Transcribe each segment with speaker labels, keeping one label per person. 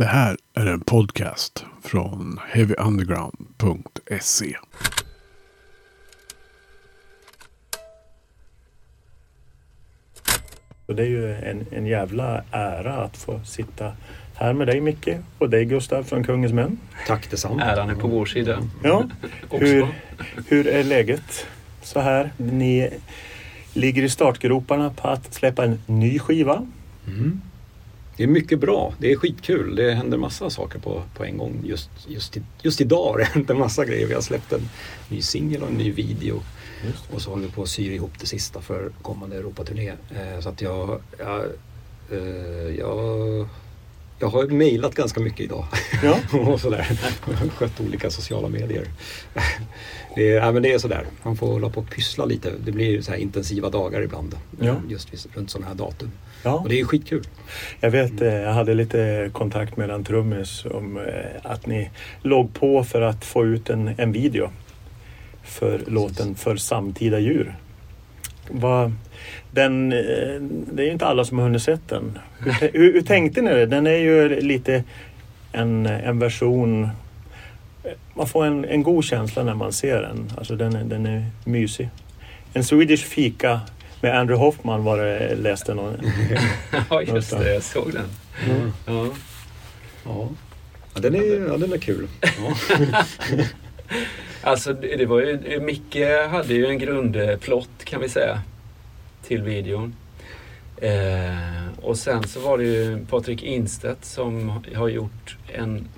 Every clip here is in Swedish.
Speaker 1: Det här är en podcast från heavyunderground.se.
Speaker 2: Och det är ju en, en jävla ära att få sitta här med dig Micke och dig Gustav från Kungens Män.
Speaker 3: Tack detsamma.
Speaker 4: Äran är på vår sida.
Speaker 2: Ja, hur, hur är läget så här? Ni ligger i startgroparna på att släppa en ny skiva.
Speaker 3: Mm. Det är mycket bra. Det är skitkul. Det händer massa saker på, på en gång. Just, just, just idag har det hänt en massa grejer. Vi har släppt en ny singel och en ny video. Och så håller vi på att sy ihop det sista för kommande Europaturné. Eh, så att jag, jag, eh, jag, jag har mejlat ganska mycket idag.
Speaker 2: Ja.
Speaker 3: och sådär. Skött olika sociala medier. det, är, ja, men det är sådär. Man får hålla på och pyssla lite. Det blir så här intensiva dagar ibland.
Speaker 2: Ja.
Speaker 3: Just runt sådana här datum.
Speaker 2: Ja.
Speaker 3: Och det är skitkul.
Speaker 2: Jag vet, eh, jag hade lite kontakt med en trummis om eh, att ni låg på för att få ut en, en video för låten För samtida djur. Vad, den, eh, det är ju inte alla som har hunnit sett den. Hur, hur, hur tänkte ni det? Den är ju lite en, en version man får en, en god känsla när man ser den. Alltså den, är- den är mysig. En Swedish fika med Andrew Hoffman var det, läste någon.
Speaker 4: Ja, just det. Jag såg den.
Speaker 2: Mm.
Speaker 4: Ja.
Speaker 3: Ja. Ja, den, är, ja, den är kul. Ja.
Speaker 4: Alltså, det var ju, Micke hade ju en grundplott kan vi säga till videon. Eh, och sen så var det ju Patrik Instedt som har gjort en,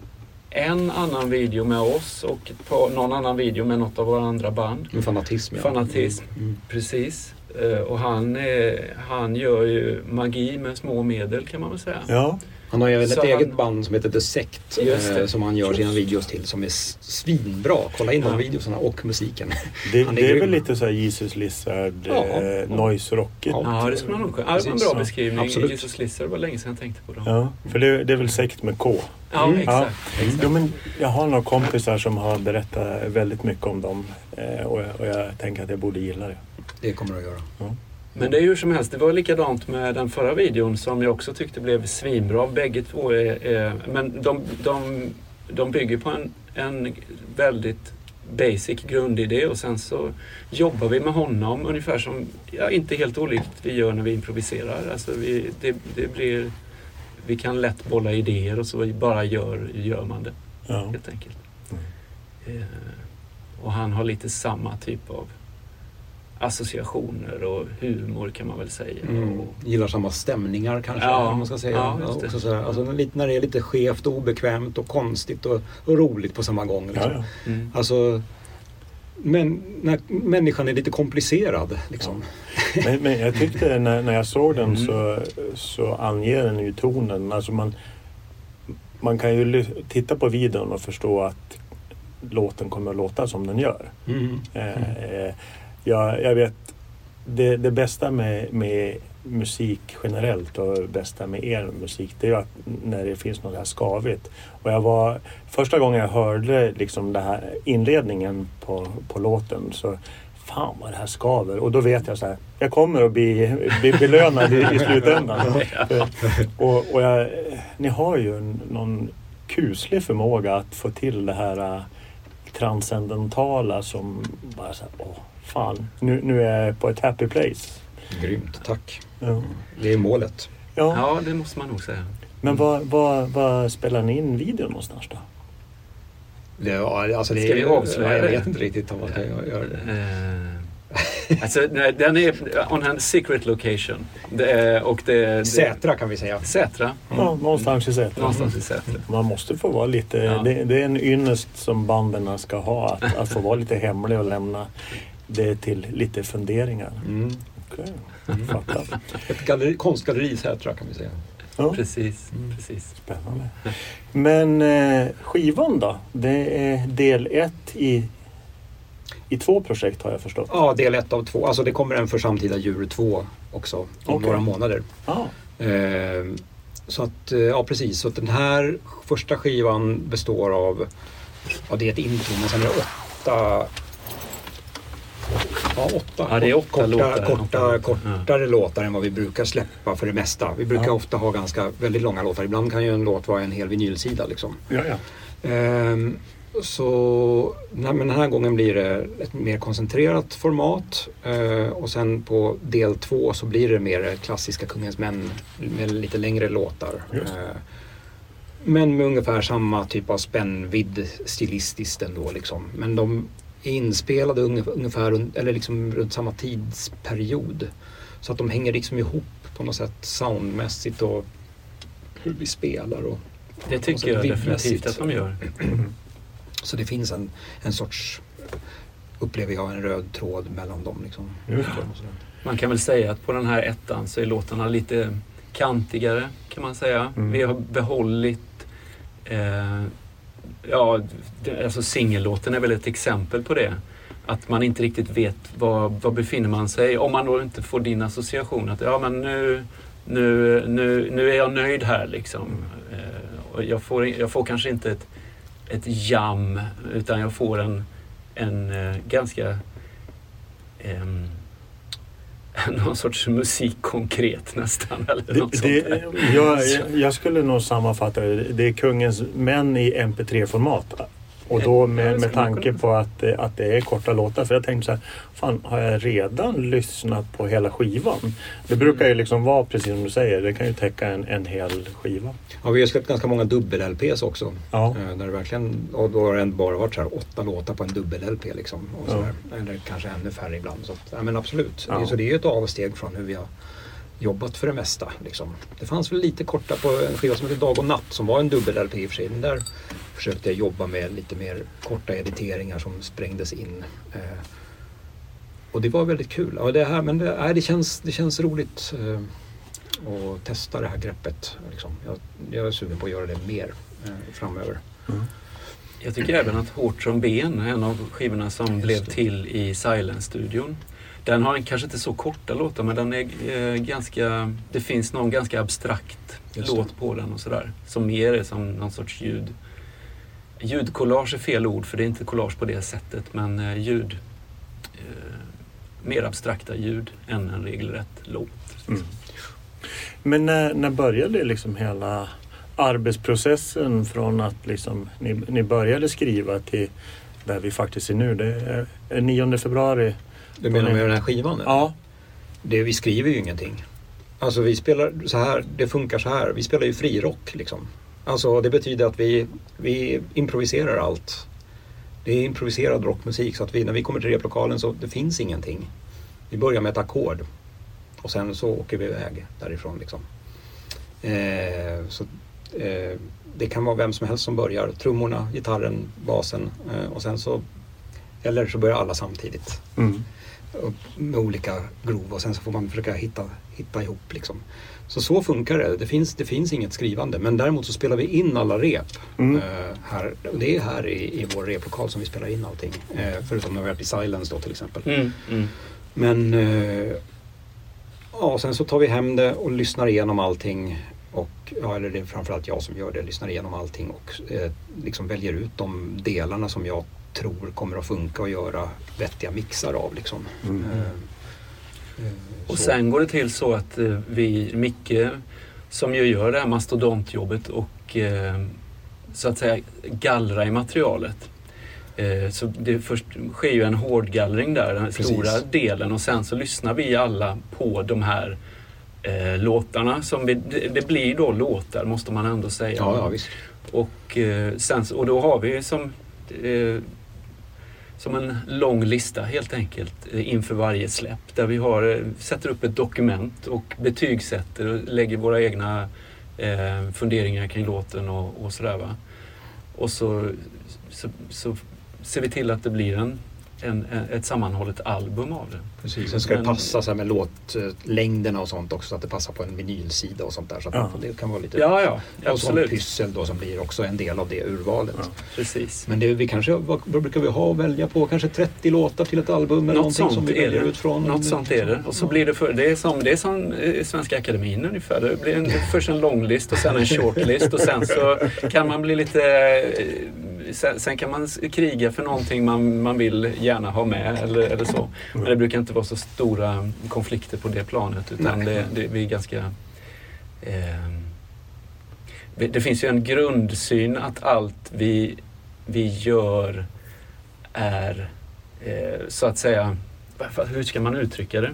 Speaker 4: en annan video med oss och ett par, någon annan video med något av våra andra band.
Speaker 3: Med fanatism. Ja.
Speaker 4: Fanatism.
Speaker 3: Mm.
Speaker 4: Precis. Eh, och han, eh, han gör ju magi med små medel kan man väl säga.
Speaker 2: Ja,
Speaker 3: Han har ju även
Speaker 4: Så
Speaker 3: ett eget
Speaker 4: han-
Speaker 3: band som heter The Sect
Speaker 4: Just det.
Speaker 3: eh, som han gör sina videos till som är svinbra. Kolla in de
Speaker 4: Ja.
Speaker 3: videorna och musiken.
Speaker 2: det,
Speaker 3: Han är
Speaker 2: det är väl lite så här Jesus Lizard,
Speaker 3: Ja,
Speaker 2: eh,
Speaker 3: ja.
Speaker 2: noise rockigt.
Speaker 3: Ja.
Speaker 4: Det skulle man nog kunna. Ja, det var en bra beskrivning.
Speaker 3: absolut.
Speaker 4: Jesus Lizard var länge sedan jag tänkte på dem.
Speaker 2: Ja, för det, det är väl sekt med K.
Speaker 4: Ja,
Speaker 3: Mm.
Speaker 4: exakt. exakt.
Speaker 2: Jo, men jag har några kompisar som har berättat väldigt mycket om dem eh, och, jag, och jag tänker att jag borde gilla det.
Speaker 3: Det kommer du att göra.
Speaker 4: Men det är hur som helst, det var likadant med den förra videon som jag också tyckte blev svinbra. Bägge två är, är men de, de, de bygger på en, en väldigt basic grundidé och sen så jobbar vi med honom ungefär som, ja inte helt olikt vi gör när vi improviserar. Alltså vi, det, det blir, vi kan lätt bolla idéer och så bara gör, gör man det.
Speaker 2: Ja.
Speaker 4: helt enkelt.
Speaker 2: Mm.
Speaker 4: Eh, och han har lite samma typ av associationer och humor kan man väl säga.
Speaker 3: Mm.
Speaker 4: Och,
Speaker 3: Gillar samma stämningar kanske.
Speaker 4: Ja.
Speaker 3: om man ska säga.
Speaker 4: Ja, just det.
Speaker 3: också sådär. Alltså, lite, när det är lite skevt och obekvämt och konstigt och, och roligt på samma gång. Liksom.
Speaker 2: Ja, ja.
Speaker 4: mm.
Speaker 3: Alltså, men när människan är lite komplicerad. Liksom.
Speaker 2: Men, men jag tyckte när, när jag såg den
Speaker 3: Mm.
Speaker 2: så, så anger den ju tonen. Alltså man, man kan ju titta på videon och förstå att låten kommer att låta som den gör.
Speaker 3: Mm.
Speaker 2: Eh, eh, jag, jag vet, det, det bästa med, med musik generellt och bästa med er musik det är att när det finns något här skavigt. Och jag var, första gången jag hörde liksom det här inledningen på, på låten så Fan vad det här skaver och då vet jag så här. Jag kommer att bli, bli belönad i, i slutändan. Och, och jag, ni har ju någon kuslig förmåga att få till det här äh, transcendentala som bara så här, åh fan, nu, nu är jag på ett happy place.
Speaker 3: Grymt, tack.
Speaker 2: Ja.
Speaker 3: Det är målet.
Speaker 2: Ja.
Speaker 4: Ja, det måste man nog säga.
Speaker 2: Men var, var, var spelar ni in videon någonstans då?
Speaker 3: Det, ja, alltså det,
Speaker 4: Ska vi avslöja
Speaker 3: Jag vet inte riktigt om man ska göra det.
Speaker 4: Eh, alltså, nej, den är on en secret location. Det är, och det, det,
Speaker 3: Sätra kan vi säga.
Speaker 4: Sätra.
Speaker 2: Ja, någonstans i Säter.
Speaker 4: Någonstans i Sätra.
Speaker 2: Man måste få vara lite,
Speaker 4: Ja.
Speaker 2: det, det är en ynnest som banden ska ha, att, att få vara lite hemlig och lämna det till lite funderingar.
Speaker 3: Mm.
Speaker 2: Okej, fattar.
Speaker 3: Ett galleri, konstgalleri i Sätra kan vi säga.
Speaker 2: Ja.
Speaker 4: Precis,
Speaker 3: Mm.
Speaker 4: precis.
Speaker 2: Spännande. Men eh, skivan då? Det är del ett i, i två projekt har jag förstått.
Speaker 3: Ja, del ett av två. Alltså det kommer en för samtida djur två också om
Speaker 2: Okej.
Speaker 3: några månader.
Speaker 2: Ja.
Speaker 3: Eh, så att, eh, ja precis. Så att den här första skivan består av, ja det är ett intro men sen är det åtta Ja, åtta.
Speaker 4: Ja, det är åtta
Speaker 3: korta,
Speaker 4: låtar.
Speaker 3: Korta,
Speaker 4: Ja.
Speaker 3: kortare låtar än vad vi brukar släppa för det mesta. Vi brukar
Speaker 2: Ja.
Speaker 3: ofta ha ganska väldigt långa låtar. Ibland kan ju en låt vara en hel vinylsida liksom.
Speaker 2: Ja, ja.
Speaker 3: Ehm, så nej, men den här gången blir det ett mer koncentrerat format eh, och sen på del två så blir det mer klassiska Kungens män med lite längre låtar.
Speaker 2: Just.
Speaker 3: Eh, men med ungefär samma typ av spännvidd stilistiskt ändå liksom. Men de är inspelade unge- ungefär un- eller liksom runt samma tidsperiod. Så att de hänger liksom ihop på något sätt soundmässigt och hur vi spelar. Och,
Speaker 4: Det tycker jag definitivt att de gör.
Speaker 3: Så det finns en, en sorts, upplever jag, en röd tråd mellan dem. Liksom. Sådär.
Speaker 4: Man kan väl säga att på den här ettan så är låtarna lite kantigare kan man säga.
Speaker 2: Mm.
Speaker 4: Vi har behållit eh, Ja, alltså singellåten är väl ett exempel på det. Att man inte riktigt vet var, var befinner man sig. Om man då inte får din association att ja men nu, nu, nu, nu är jag nöjd här liksom. Eh, och jag, får, jag får kanske inte ett, ett jam utan jag får en, en eh, ganska en, någon sorts musik konkret nästan. Eller något
Speaker 2: Det, det, jag, jag skulle nog sammanfatta det. Det är kungens män i MP3-format. Och då
Speaker 4: Ja,
Speaker 2: med, med tanke på att, det- att det är korta låtar. För jag tänkte så här, fan har jag redan lyssnat på hela skivan? Det brukar ju liksom vara precis som du säger, det kan ju täcka en, en hel skiva.
Speaker 3: Ja, vi har släppt ganska många dubbel-LPs också.
Speaker 2: Ja,
Speaker 3: Eh, Där det verkligen, och då har det bara varit så här åtta låtar på en dubbel-LP. Liksom, och
Speaker 2: Ja.
Speaker 3: sådär. Eller kanske ännu färre ibland. Så, att, ja, men absolut.
Speaker 2: Ja.
Speaker 3: Så det är ju ett avsteg från hur vi har jobbat för det mesta. Liksom. Det fanns väl lite korta på en skiva som heter Dag och natt som var en dubbel-LP i och för sig. Men där försökte jag jobba med lite mer korta editeringar som sprängdes in. Eh, och det var väldigt kul. Ja, det, här, men det, nej, det, känns, det känns roligt eh, att testa det här greppet. Liksom. Jag, jag är sugen på att göra det mer eh, framöver.
Speaker 4: Jag tycker även att Hårt som ben, en av skivorna som
Speaker 3: Just
Speaker 4: blev
Speaker 3: det.
Speaker 4: till i Silence-studion. Den har en, kanske inte så korta låtar men den är eh, ganska, det finns någon ganska abstrakt
Speaker 3: Just det.
Speaker 4: låt på den och sådär. Som mer är som någon sorts ljud. Ljudkollage är fel ord för det är inte collage på det sättet men eh, ljud. Eh, mer abstrakta ljud än en regelrätt låt.
Speaker 2: Mm. Men när, när började liksom hela arbetsprocessen från att liksom ni, ni började skriva till där vi faktiskt är nu? Det är, är 9 februari.
Speaker 3: Du menar med den här skivan? eller?
Speaker 2: Ja,
Speaker 3: Det, vi skriver ju ingenting. Alltså vi spelar så här, det funkar så här. Vi spelar ju frirock liksom. Alltså det betyder att vi, vi improviserar allt. Det är improviserad rockmusik så att vi, när vi kommer till replokalen så det finns ingenting. Vi börjar med ett ackord och sen så åker vi iväg därifrån liksom. Eh, så, eh, det kan vara vem som helst som börjar. Trummorna, gitarren, basen eh, och sen så eller så börjar alla samtidigt
Speaker 2: mm.
Speaker 3: med olika grov och sen så får man försöka hitta, hitta ihop. Liksom. Så så funkar det. Det finns, det finns inget skrivande. Men däremot så spelar vi in alla rep.
Speaker 2: Mm.
Speaker 3: Eh, här. Och Det är här i, i vår replokal som vi spelar in allting. Eh, förutom när vi har varit i Silence då till exempel.
Speaker 4: Mm, mm.
Speaker 3: Men eh, ja, sen så tar vi hem det och lyssnar igenom allting. Och, ja, eller det är framförallt jag som gör det, lyssnar igenom allting och eh, liksom väljer ut de delarna som jag tror kommer att funka och göra vettiga mixar av. Liksom.
Speaker 2: Mm.
Speaker 4: Och sen går det till så att eh, vi, Micke, som ju gör det här mastodontjobbet och eh, så att säga gallra i materialet. Eh, så det först sker ju en hårdgallring där, den
Speaker 3: Precis.
Speaker 4: stora delen och sen så lyssnar vi alla på de här eh, låtarna. Som vi, det, det blir då låtar måste man ändå säga.
Speaker 3: Ja, ja.
Speaker 4: Och, eh, sen, och då har vi som, eh, som en lång lista helt enkelt eh, inför varje släpp där vi har, eh, sätter upp ett dokument och betygsätter och lägger våra egna eh, funderingar kring låten och, och sådär. Va? Och så, så, så ser vi till att det blir en, en, en, ett sammanhållet album av det.
Speaker 3: Precis. Sen ska det
Speaker 4: Men-
Speaker 3: passa så här med låtlängderna och sånt också så att det passar på en vinylsida och sånt där. Så
Speaker 2: Ja.
Speaker 3: det kan vara lite
Speaker 4: Ja, ja,
Speaker 3: och sånt
Speaker 4: absolut.
Speaker 3: pyssel då som blir också en del av det urvalet.
Speaker 2: Ja.
Speaker 4: Precis.
Speaker 3: Men det, vi kanske, vad, vad brukar vi ha att välja på? Kanske 30 låtar till ett album eller
Speaker 4: Något
Speaker 3: någonting
Speaker 4: sånt
Speaker 3: som vi väljer
Speaker 4: det.
Speaker 3: ut från?
Speaker 4: Något sånt är det. Och så blir det, för, det, är som, det är som eh, Svenska Akademin ungefär. Det blir en, först en långlist och sen en shortlist och sen så kan man bli lite eh, sen, sen kan man kriga för någonting man, man vill gärna ha med eller, eller så. Men det brukar inte vara så stora konflikter på det planet utan det, det, vi är ganska... Eh, det finns ju en grundsyn att allt vi, vi gör är eh, så att säga, hur ska man uttrycka det?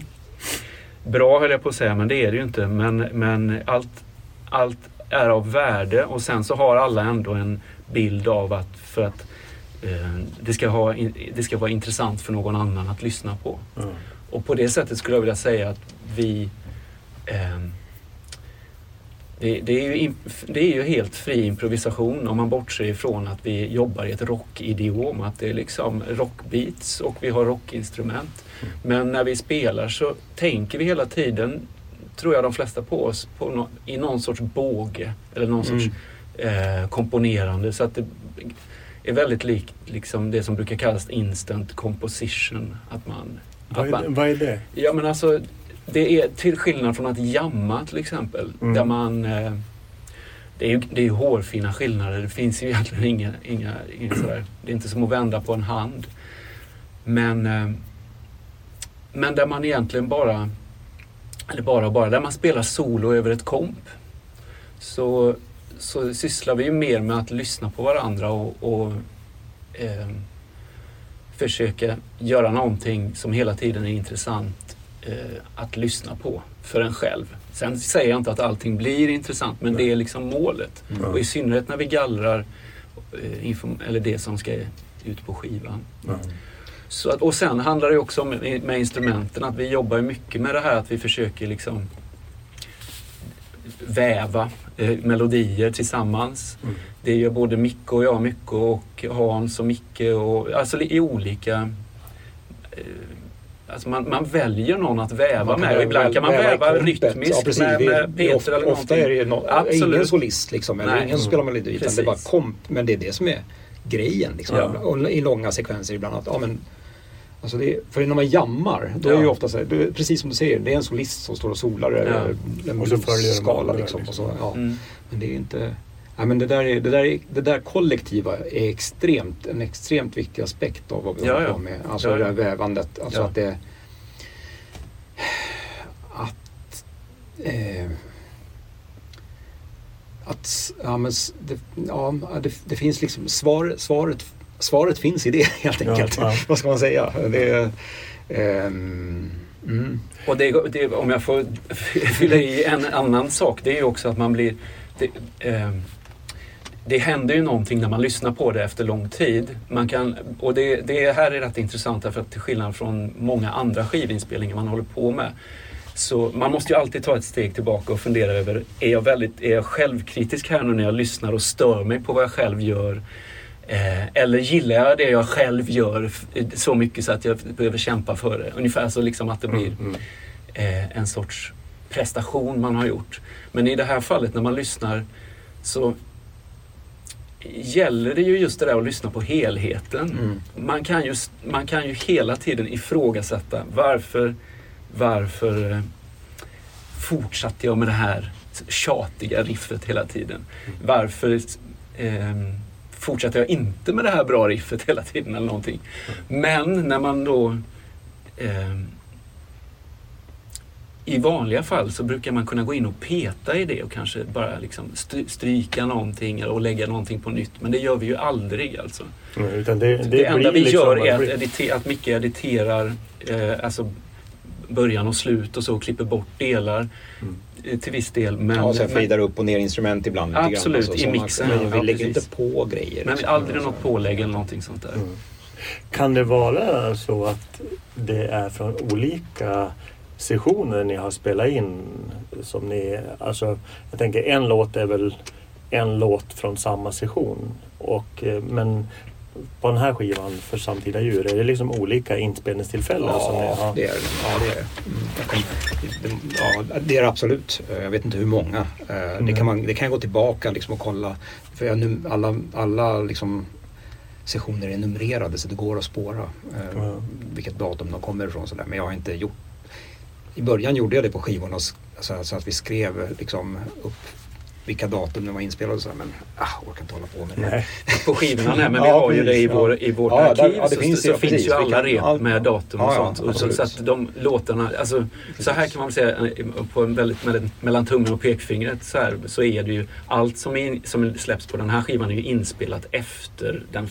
Speaker 4: Bra höll jag på att säga, men det är det ju inte. Men, men allt, allt är av värde och sen så har alla ändå en bild av att för att det, ska ha, det ska vara intressant för någon annan att lyssna på.
Speaker 2: Mm.
Speaker 4: Och på det sättet skulle jag vilja säga att vi ehm, det, det, är ju, det är ju helt fri improvisation om man bortser ifrån att vi jobbar i ett rockidiom. Att det är liksom rockbeats och vi har rockinstrument. Men när vi spelar så tänker vi hela tiden, tror jag de flesta på oss, på nå- i någon sorts båge eller någon sorts eh, komponerande. Så att det är väldigt likt liksom det som brukar kallas instant composition. Att man,
Speaker 2: Vad,
Speaker 4: att
Speaker 2: är,
Speaker 4: man,
Speaker 2: vad är det?
Speaker 4: Ja men alltså, det är till skillnad från att jamma till exempel.
Speaker 2: Mm.
Speaker 4: Där man... Eh, det är ju det är ju hårfina skillnader. Det finns ju egentligen inga, inga, inga sådär. Det är inte som att vända på en hand. Men, eh, men där man egentligen bara, eller bara och bara, där man spelar solo över ett komp. Så, så sysslar vi ju mer med att lyssna på varandra och, och eh, försöka göra någonting som hela tiden är intressant eh, att lyssna på för en själv. Sen säger jag inte att allting blir intressant men det är liksom målet.
Speaker 2: Mm.
Speaker 4: Och i synnerhet när vi gallrar eh, eller det som ska ut på skivan.
Speaker 2: Mm.
Speaker 4: Så att, och sen handlar det också om med, instrumenten att vi jobbar mycket med det här att vi försöker liksom väva eh, melodier tillsammans.
Speaker 2: Mm.
Speaker 4: Det gör både Micke och jag mycket och Hans och Micke och alltså i olika eh, Alltså man, man väljer någon att väva
Speaker 3: Man
Speaker 4: med och ibland kan man
Speaker 3: väva
Speaker 4: väva rytmiskt
Speaker 3: Ja,
Speaker 4: med, med Peter
Speaker 3: ofta,
Speaker 4: eller
Speaker 3: Ofta är det no,
Speaker 4: Absolut.
Speaker 3: ingen solist liksom, eller
Speaker 4: Nej.
Speaker 3: ingen som spelar melodi utan det är bara komp. Men det är det som är grejen. Liksom.
Speaker 4: Ja.
Speaker 3: Och I långa sekvenser ibland. Att, ja, men, alltså det är, för när man jammar, då är
Speaker 4: Ja.
Speaker 3: det ju ofta så här, det är precis som du säger, det är en solist som står och solar över en
Speaker 2: Och så följer de
Speaker 3: skala. Liksom,
Speaker 2: liksom.
Speaker 3: och så, ja.
Speaker 4: Mm.
Speaker 3: Men det är inte... Ja, men det, där är, det, där är, det där kollektiva är extremt, en extremt viktig aspekt av vad vi
Speaker 4: Ja,
Speaker 3: håller
Speaker 4: ja.
Speaker 3: på med. Alltså
Speaker 4: Ja,
Speaker 3: det
Speaker 4: ja.
Speaker 3: där vävandet. Alltså
Speaker 4: Ja.
Speaker 3: att det... Att... Eh, att ja, men, det, ja, det, det finns liksom svar, svaret, svaret finns i det helt
Speaker 2: Ja,
Speaker 3: enkelt.
Speaker 2: ja.
Speaker 3: Vad ska man säga? Det, ehm, mm.
Speaker 4: Och det, det, om jag får fylla i en annan sak, det är ju också att man blir... Det, eh, det händer ju någonting när man lyssnar på det efter lång tid. Man kan, och det, det här är rätt intressant därför att till skillnad från många andra skivinspelningar man håller på med så man måste ju alltid ta ett steg tillbaka och fundera över, är jag, väldigt, är jag självkritisk här nu när jag lyssnar och stör mig på vad jag själv gör? Eh, eller gillar jag det jag själv gör så mycket så att jag behöver kämpa för det? Ungefär så liksom att det blir
Speaker 2: Mm.
Speaker 4: eh, en sorts prestation man har gjort. Men i det här fallet när man lyssnar så gäller det ju just det där att lyssna på helheten.
Speaker 3: Mm.
Speaker 4: Man, kan ju, man kan ju hela tiden ifrågasätta varför, varför eh, fortsatte jag med det här tjatiga riffet hela tiden? Varför eh, fortsatte jag inte med det här bra riffet hela tiden eller någonting? Men när man då eh, i vanliga fall så brukar man kunna gå in och peta i det och kanske bara liksom stry- stryka någonting och lägga någonting på nytt. Men det gör vi ju aldrig alltså.
Speaker 2: Mm, det, det,
Speaker 4: Det, enda vi
Speaker 2: liksom
Speaker 4: gör är att, att Micke editerar eh, alltså början och slut och så och klipper bort delar
Speaker 2: Mm.
Speaker 4: eh, till viss del. Men,
Speaker 3: Ja, sen fejdar upp och ner instrument ibland. lite grann,
Speaker 4: Absolut,
Speaker 3: alltså,
Speaker 4: i mixen,
Speaker 3: Men
Speaker 4: ja,
Speaker 3: vi lägger
Speaker 4: precis.
Speaker 3: inte på grejer.
Speaker 4: men
Speaker 3: liksom.
Speaker 4: aldrig något pålägg eller någonting sånt där.
Speaker 2: Mm. Kan det vara så att det är från olika sessioner ni har spelat in som ni, alltså jag tänker en låt är väl en låt från samma session och eh, men på den här skivan för Samtida djur, är det liksom olika inspelningstillfällen som ni
Speaker 3: Ja, det är det. Ja, det är det. Mm, ja, det är det absolut. Jag vet inte hur många. Eh, Det
Speaker 2: Mm.
Speaker 3: kan, man, det kan jag gå tillbaka liksom och kolla. För jag, alla alla liksom sessioner är numrerade så det går att spåra
Speaker 2: Ja.
Speaker 3: vilket datum de kommer ifrån. Sådär. Men jag har inte gjort... I början gjorde jag det på skivorna så att vi skrev liksom upp vilka datum de var inspelade och så, men ah, orkar inte hålla på. Men
Speaker 2: Nej.
Speaker 4: på skivorna nej, men vi
Speaker 3: Ja,
Speaker 4: har ju det i, vår, i vårt
Speaker 3: Ja,
Speaker 4: arkiv.
Speaker 3: ja, det
Speaker 4: så
Speaker 3: finns
Speaker 4: så
Speaker 3: ju,
Speaker 4: finns ju alla rep med datum och sånt. Och så, så att de låtarna, alltså, så här kan man säga eh, på en väldigt, mellan, tummen och pekfingret så, här, så är det ju allt som, är, som släpps på den här skivan är ju inspelat efter den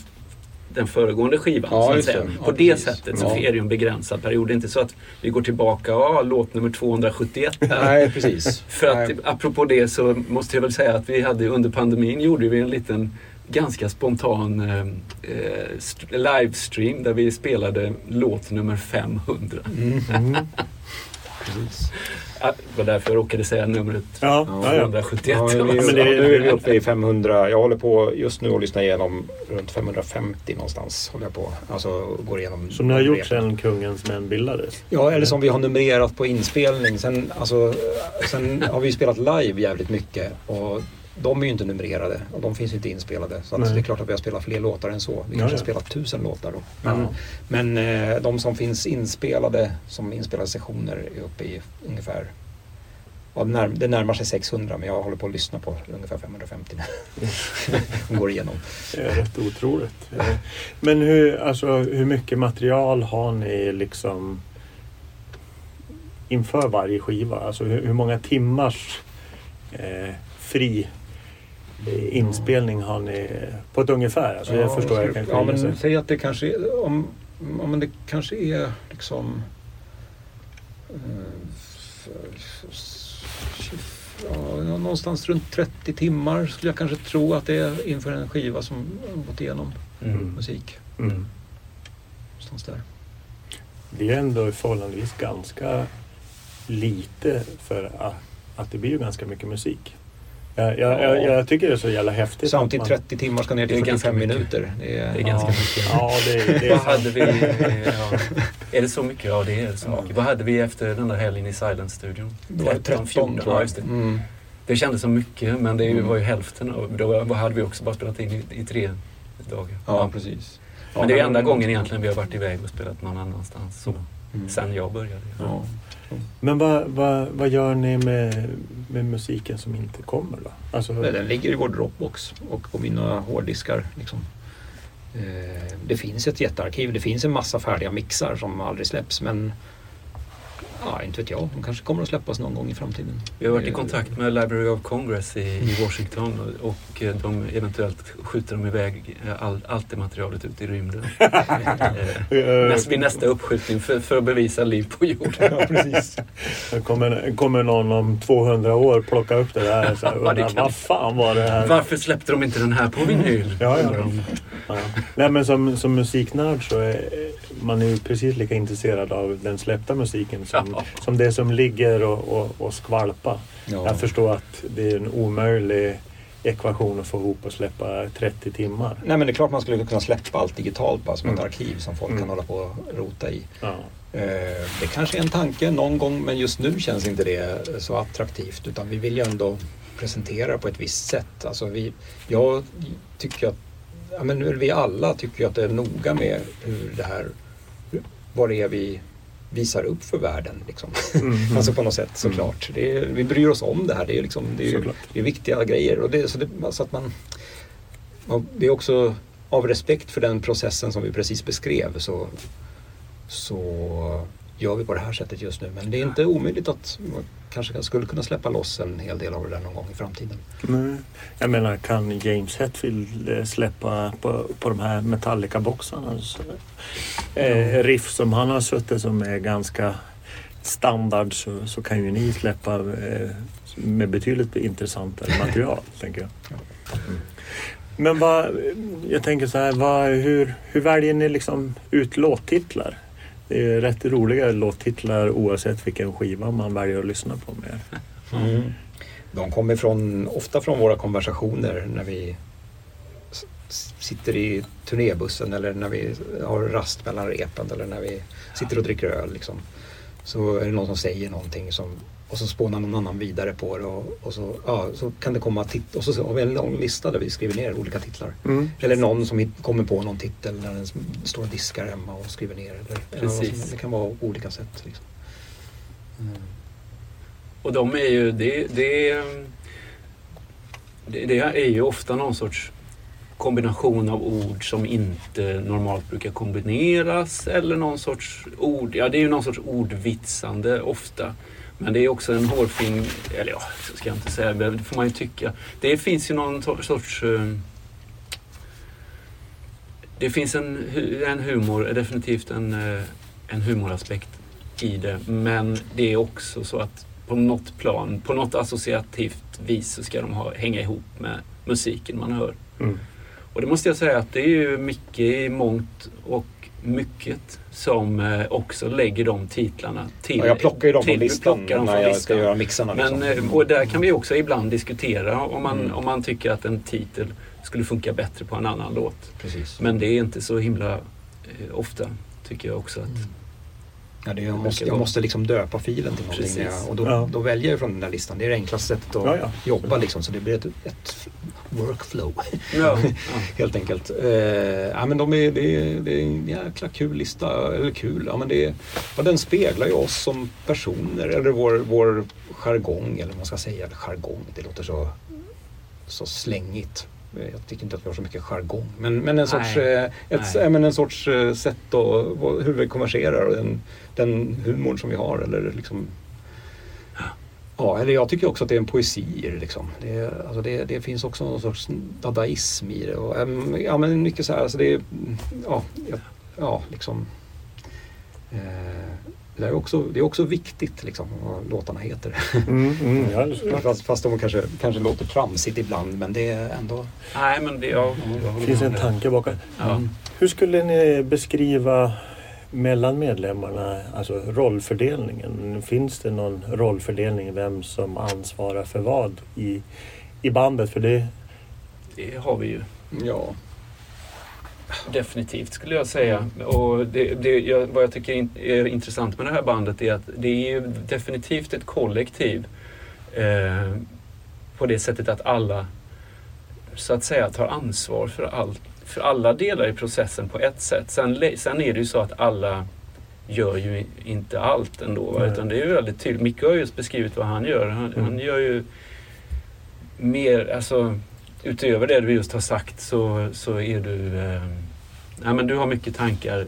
Speaker 4: den föregående skivan.
Speaker 3: Ja,
Speaker 4: så att säga. På det
Speaker 3: precis.
Speaker 4: sättet så är det ju en begränsad period. Det är inte så att vi går tillbaka, ja, låt nummer 271 här.
Speaker 3: Nej, precis.
Speaker 4: För att
Speaker 3: Nej.
Speaker 4: apropå det så måste jag väl säga att vi hade under pandemin gjorde vi en liten ganska spontan eh, eh, st- livestream där vi spelade låt nummer 500.
Speaker 3: Mm,
Speaker 2: Mm.
Speaker 3: precis.
Speaker 4: Ja, Det var därför jag råkade säga numret
Speaker 2: Ja, ja, ja.
Speaker 4: 571.
Speaker 3: Ja, men
Speaker 2: det-
Speaker 3: nu är vi uppe i 500. Jag håller på just nu och lyssnar igenom runt 550 någonstans. Håller jag på. Alltså går igenom.
Speaker 2: Som ni har gjort sedan Kungens Män bildades?
Speaker 3: Ja, eller som vi har numrerat på inspelning. Sen, alltså, sen har vi spelat live jävligt mycket. Och de är ju inte numrerade och de finns inte inspelade. Så det är klart att vi har spelat fler låtar än så. Vi
Speaker 2: Ja,
Speaker 3: kanske har spelat tusen låtar då. Men,
Speaker 2: Ja.
Speaker 3: men eh, de som finns inspelade som inspelade sessioner är uppe i ungefär det, när, det närmar sig 600 men jag håller på att lyssna på ungefär 550 nu. Går igenom.
Speaker 2: Det är rätt otroligt. Men hur, alltså, hur mycket material har ni liksom inför varje skiva? Alltså hur, hur många timmars eh, fri inspelning har ni på ett ungefär? Alltså, jag förstår jag kan
Speaker 3: ja, men säg att det kanske är, om, om det kanske är liksom eh, ja, någonstans runt 30 timmar skulle jag kanske tro att det är inför en skiva som gått igenom
Speaker 4: Mm.
Speaker 3: musik.
Speaker 2: Mm.
Speaker 3: Någonstans där.
Speaker 2: Det är ändå förhållandevis ganska lite för att, att det blir ju ganska mycket musik. Jag, jag, jag, jag tycker det är så jävla häftigt.
Speaker 3: Samtidigt
Speaker 2: man-
Speaker 3: 30 timmar ska ner
Speaker 4: Det är
Speaker 3: till
Speaker 4: ganska
Speaker 3: 45
Speaker 4: mycket.
Speaker 3: minuter. Det är,
Speaker 4: Det är ganska
Speaker 2: ja.
Speaker 4: mycket.
Speaker 2: Ja, det, det är
Speaker 4: Vad
Speaker 2: sant.
Speaker 4: hade vi? Ja. Är det så mycket? Ja, det är så
Speaker 3: Ja.
Speaker 4: mycket. Vad hade vi efter den där helgen i Silence-studion?
Speaker 3: det var 13
Speaker 4: 14,
Speaker 3: tror
Speaker 4: Ja,
Speaker 3: jag.
Speaker 4: just det.
Speaker 3: Mm.
Speaker 4: det kändes som mycket, men det är
Speaker 3: Mm.
Speaker 4: var ju hälften. av Då var- hade vi också bara spelat in i, i tre dagar.
Speaker 3: Ja, precis.
Speaker 4: Men det är enda gången egentligen vi har varit iväg och spelat någon annanstans. Så,
Speaker 3: Mm.
Speaker 4: Sen jag började.
Speaker 2: Men vad, vad, vad gör ni med, med musiken som inte kommer då? Alltså,
Speaker 3: Nej, Den ligger i vår Dropbox och på mina hårddiskar. Liksom. Eh, Det finns ett jättearkiv. Det finns en massa färdiga mixar som aldrig släpps men ja, inte vet jag. De kanske kommer att släppas någon gång i framtiden.
Speaker 4: Vi har varit i kontakt med Library of Congress i, i Washington och, och eh, de eventuellt skjuter de iväg eh, all, allt det materialet ut i rymden. Eh, Näst, vid nästa uppskjutning för, för att bevisa liv på jorden.
Speaker 3: Ja, precis.
Speaker 2: kommer, kommer någon om 200 år plocka upp det där och
Speaker 4: Ja,
Speaker 2: undra, vad fan var det här?
Speaker 4: Varför släppte de inte den här på vinyl?
Speaker 2: Ja, ja. Ja. Nej, men som, som musiknörd så är man är ju precis lika intresserad av den släppta musiken som,
Speaker 4: Ja.
Speaker 2: som det som ligger och, och, och skvalpa.
Speaker 3: Ja.
Speaker 2: Jag förstår att det är en omöjlig ekvation att få ihop och släppa 30 timmar.
Speaker 3: Nej men det är klart man skulle kunna släppa allt digitalt bara som ett
Speaker 2: Mm.
Speaker 3: arkiv som folk
Speaker 2: Mm.
Speaker 3: kan hålla på och rota i.
Speaker 2: Ja.
Speaker 3: Eh, Det kanske är en tanke någon gång men just nu känns inte det så attraktivt utan vi vill ju ändå presentera på ett visst sätt. Alltså vi, jag tycker att, ja men vi alla tycker att det är noga med hur det här, vad det är vi visar upp för världen. Liksom.
Speaker 2: Mm.
Speaker 3: Alltså på något sätt såklart. Det är, vi bryr oss om det här. Det är, liksom, det är, det är viktiga grejer. Och det, så det, så att man, det är också av respekt för den processen som vi precis beskrev så, så gör vi på det här sättet just nu. Men det är inte omöjligt att man kanske skulle kunna släppa loss en hel del av det där någon gång i framtiden.
Speaker 2: Nej. Jag menar, kan James Hetfield eh, släppa på, på de här Metallica-boxarna eh, riff som han har suttit som är ganska standard så, så kan ju ni släppa eh, med betydligt intressantare material, tänker jag. Mm. Men vad, jag tänker så här, vad, hur, hur väljer ni liksom ut låttitlar? Det är rätt roliga låttitlar oavsett vilken skiva man väljer att lyssna på med.
Speaker 3: Mm. De kommer från, ofta från våra konversationer när vi sitter i turnébussen eller när vi har rast mellan repen eller när vi sitter och dricker öl. Liksom. Så är det någon som säger någonting som, och så spånar någon annan vidare på det och, och så, ja, så kan det komma tit- och så har vi en lång lista där vi skriver ner olika titlar.
Speaker 2: Mm.
Speaker 3: Eller någon som kommer på någon titel när den står och diskar hemma och skriver ner. Eller,
Speaker 4: Precis.
Speaker 3: som- det kan vara olika sätt. Liksom. Mm.
Speaker 4: Och de är ju, det, det, det, det är ju ofta någon sorts kombination av ord som inte normalt brukar kombineras eller någon sorts ord, ja det är ju någon sorts ordvitsande ofta. Men det är också en hårfin, eller ja, så ska jag inte säga, det får man ju tycka. Det finns ju någon sorts... eh, Det finns en, en humor, definitivt en, eh, en humoraspekt i det. Men det är också så att på något plan, på något associativt vis så ska de ha, hänga ihop med musiken man hör.
Speaker 2: Mm.
Speaker 4: Och det måste jag säga att det är ju mycket i mångt och mycket som eh, också lägger de titlarna till.
Speaker 3: Ja, jag plockar ju dem
Speaker 4: till,
Speaker 3: från listan
Speaker 4: dem
Speaker 3: när jag
Speaker 4: listan.
Speaker 3: ska göra mixarna.
Speaker 4: Men,
Speaker 3: liksom.
Speaker 4: eh, och där kan vi också ibland diskutera om man,
Speaker 3: Mm.
Speaker 4: om man tycker att en titel skulle funka bättre på en annan låt.
Speaker 3: Precis.
Speaker 4: Men det är inte så himla eh, ofta, tycker jag också. att
Speaker 3: Mm. Ja, det, jag, måste, jag måste liksom döpa filen till någonting. Jag, och då,
Speaker 2: Ja.
Speaker 3: då väljer jag från den där listan. Det är det enklaste sättet att
Speaker 2: Ja, ja.
Speaker 3: jobba liksom. Så det blir ett, ett workflow
Speaker 4: Ja, ja.
Speaker 3: helt enkelt. Eh, ja, men de är, det, är, det är en jäkla kul lista. Eller kul, ja, men det är, den speglar ju oss som personer. Eller vår, vår jargong, eller vad man ska säga. Jargong, det låter så, så slängigt. Jag tycker inte att vi har så mycket jargong. Men, men en sorts,
Speaker 4: Nej.
Speaker 3: eh, ett,
Speaker 4: Nej.
Speaker 3: men en sorts eh, sätt vad- hur vi konverserar och den, den humorn som vi har. Eller liksom, ja, eller jag tycker också att det är en poesi i. Liksom. Det, alltså det, det finns också någon sorts dadaism i det. Och, ja, men mycket så här, alltså det är, ja, ja, ja liksom. Eh, det är också, det är också viktigt liksom, vad låtarna heter.
Speaker 2: Mm, mm, ja,
Speaker 3: fast, fast de kanske, kanske låter tramsigt ibland men det är ändå...
Speaker 4: Nej, men det, ja, jag
Speaker 2: Det
Speaker 4: håller
Speaker 2: finns en tanke bakom.
Speaker 4: Ja.
Speaker 2: Hur skulle ni beskriva mellan medlemmarna, alltså rollfördelningen? Finns det någon rollfördelning, vem som ansvarar för vad i, i bandet? För det,
Speaker 4: Det har vi ju.
Speaker 3: Ja.
Speaker 4: Definitivt skulle jag säga. Och det, det, jag, vad jag tycker är intressant med det här bandet är att det är ju definitivt ett kollektiv. Eh, på det sättet att alla så att säga tar ansvar för, allt, för alla delar i processen på ett sätt. Sen, sen är det ju så att alla gör ju inte allt ändå. Va? Utan det är ju väldigt tydligt. Micke har just beskrivit vad han gör. Han,
Speaker 2: Mm.
Speaker 4: han gör ju mer, alltså utöver det du just har sagt så, så är du... Eh, ja, men du har mycket tankar,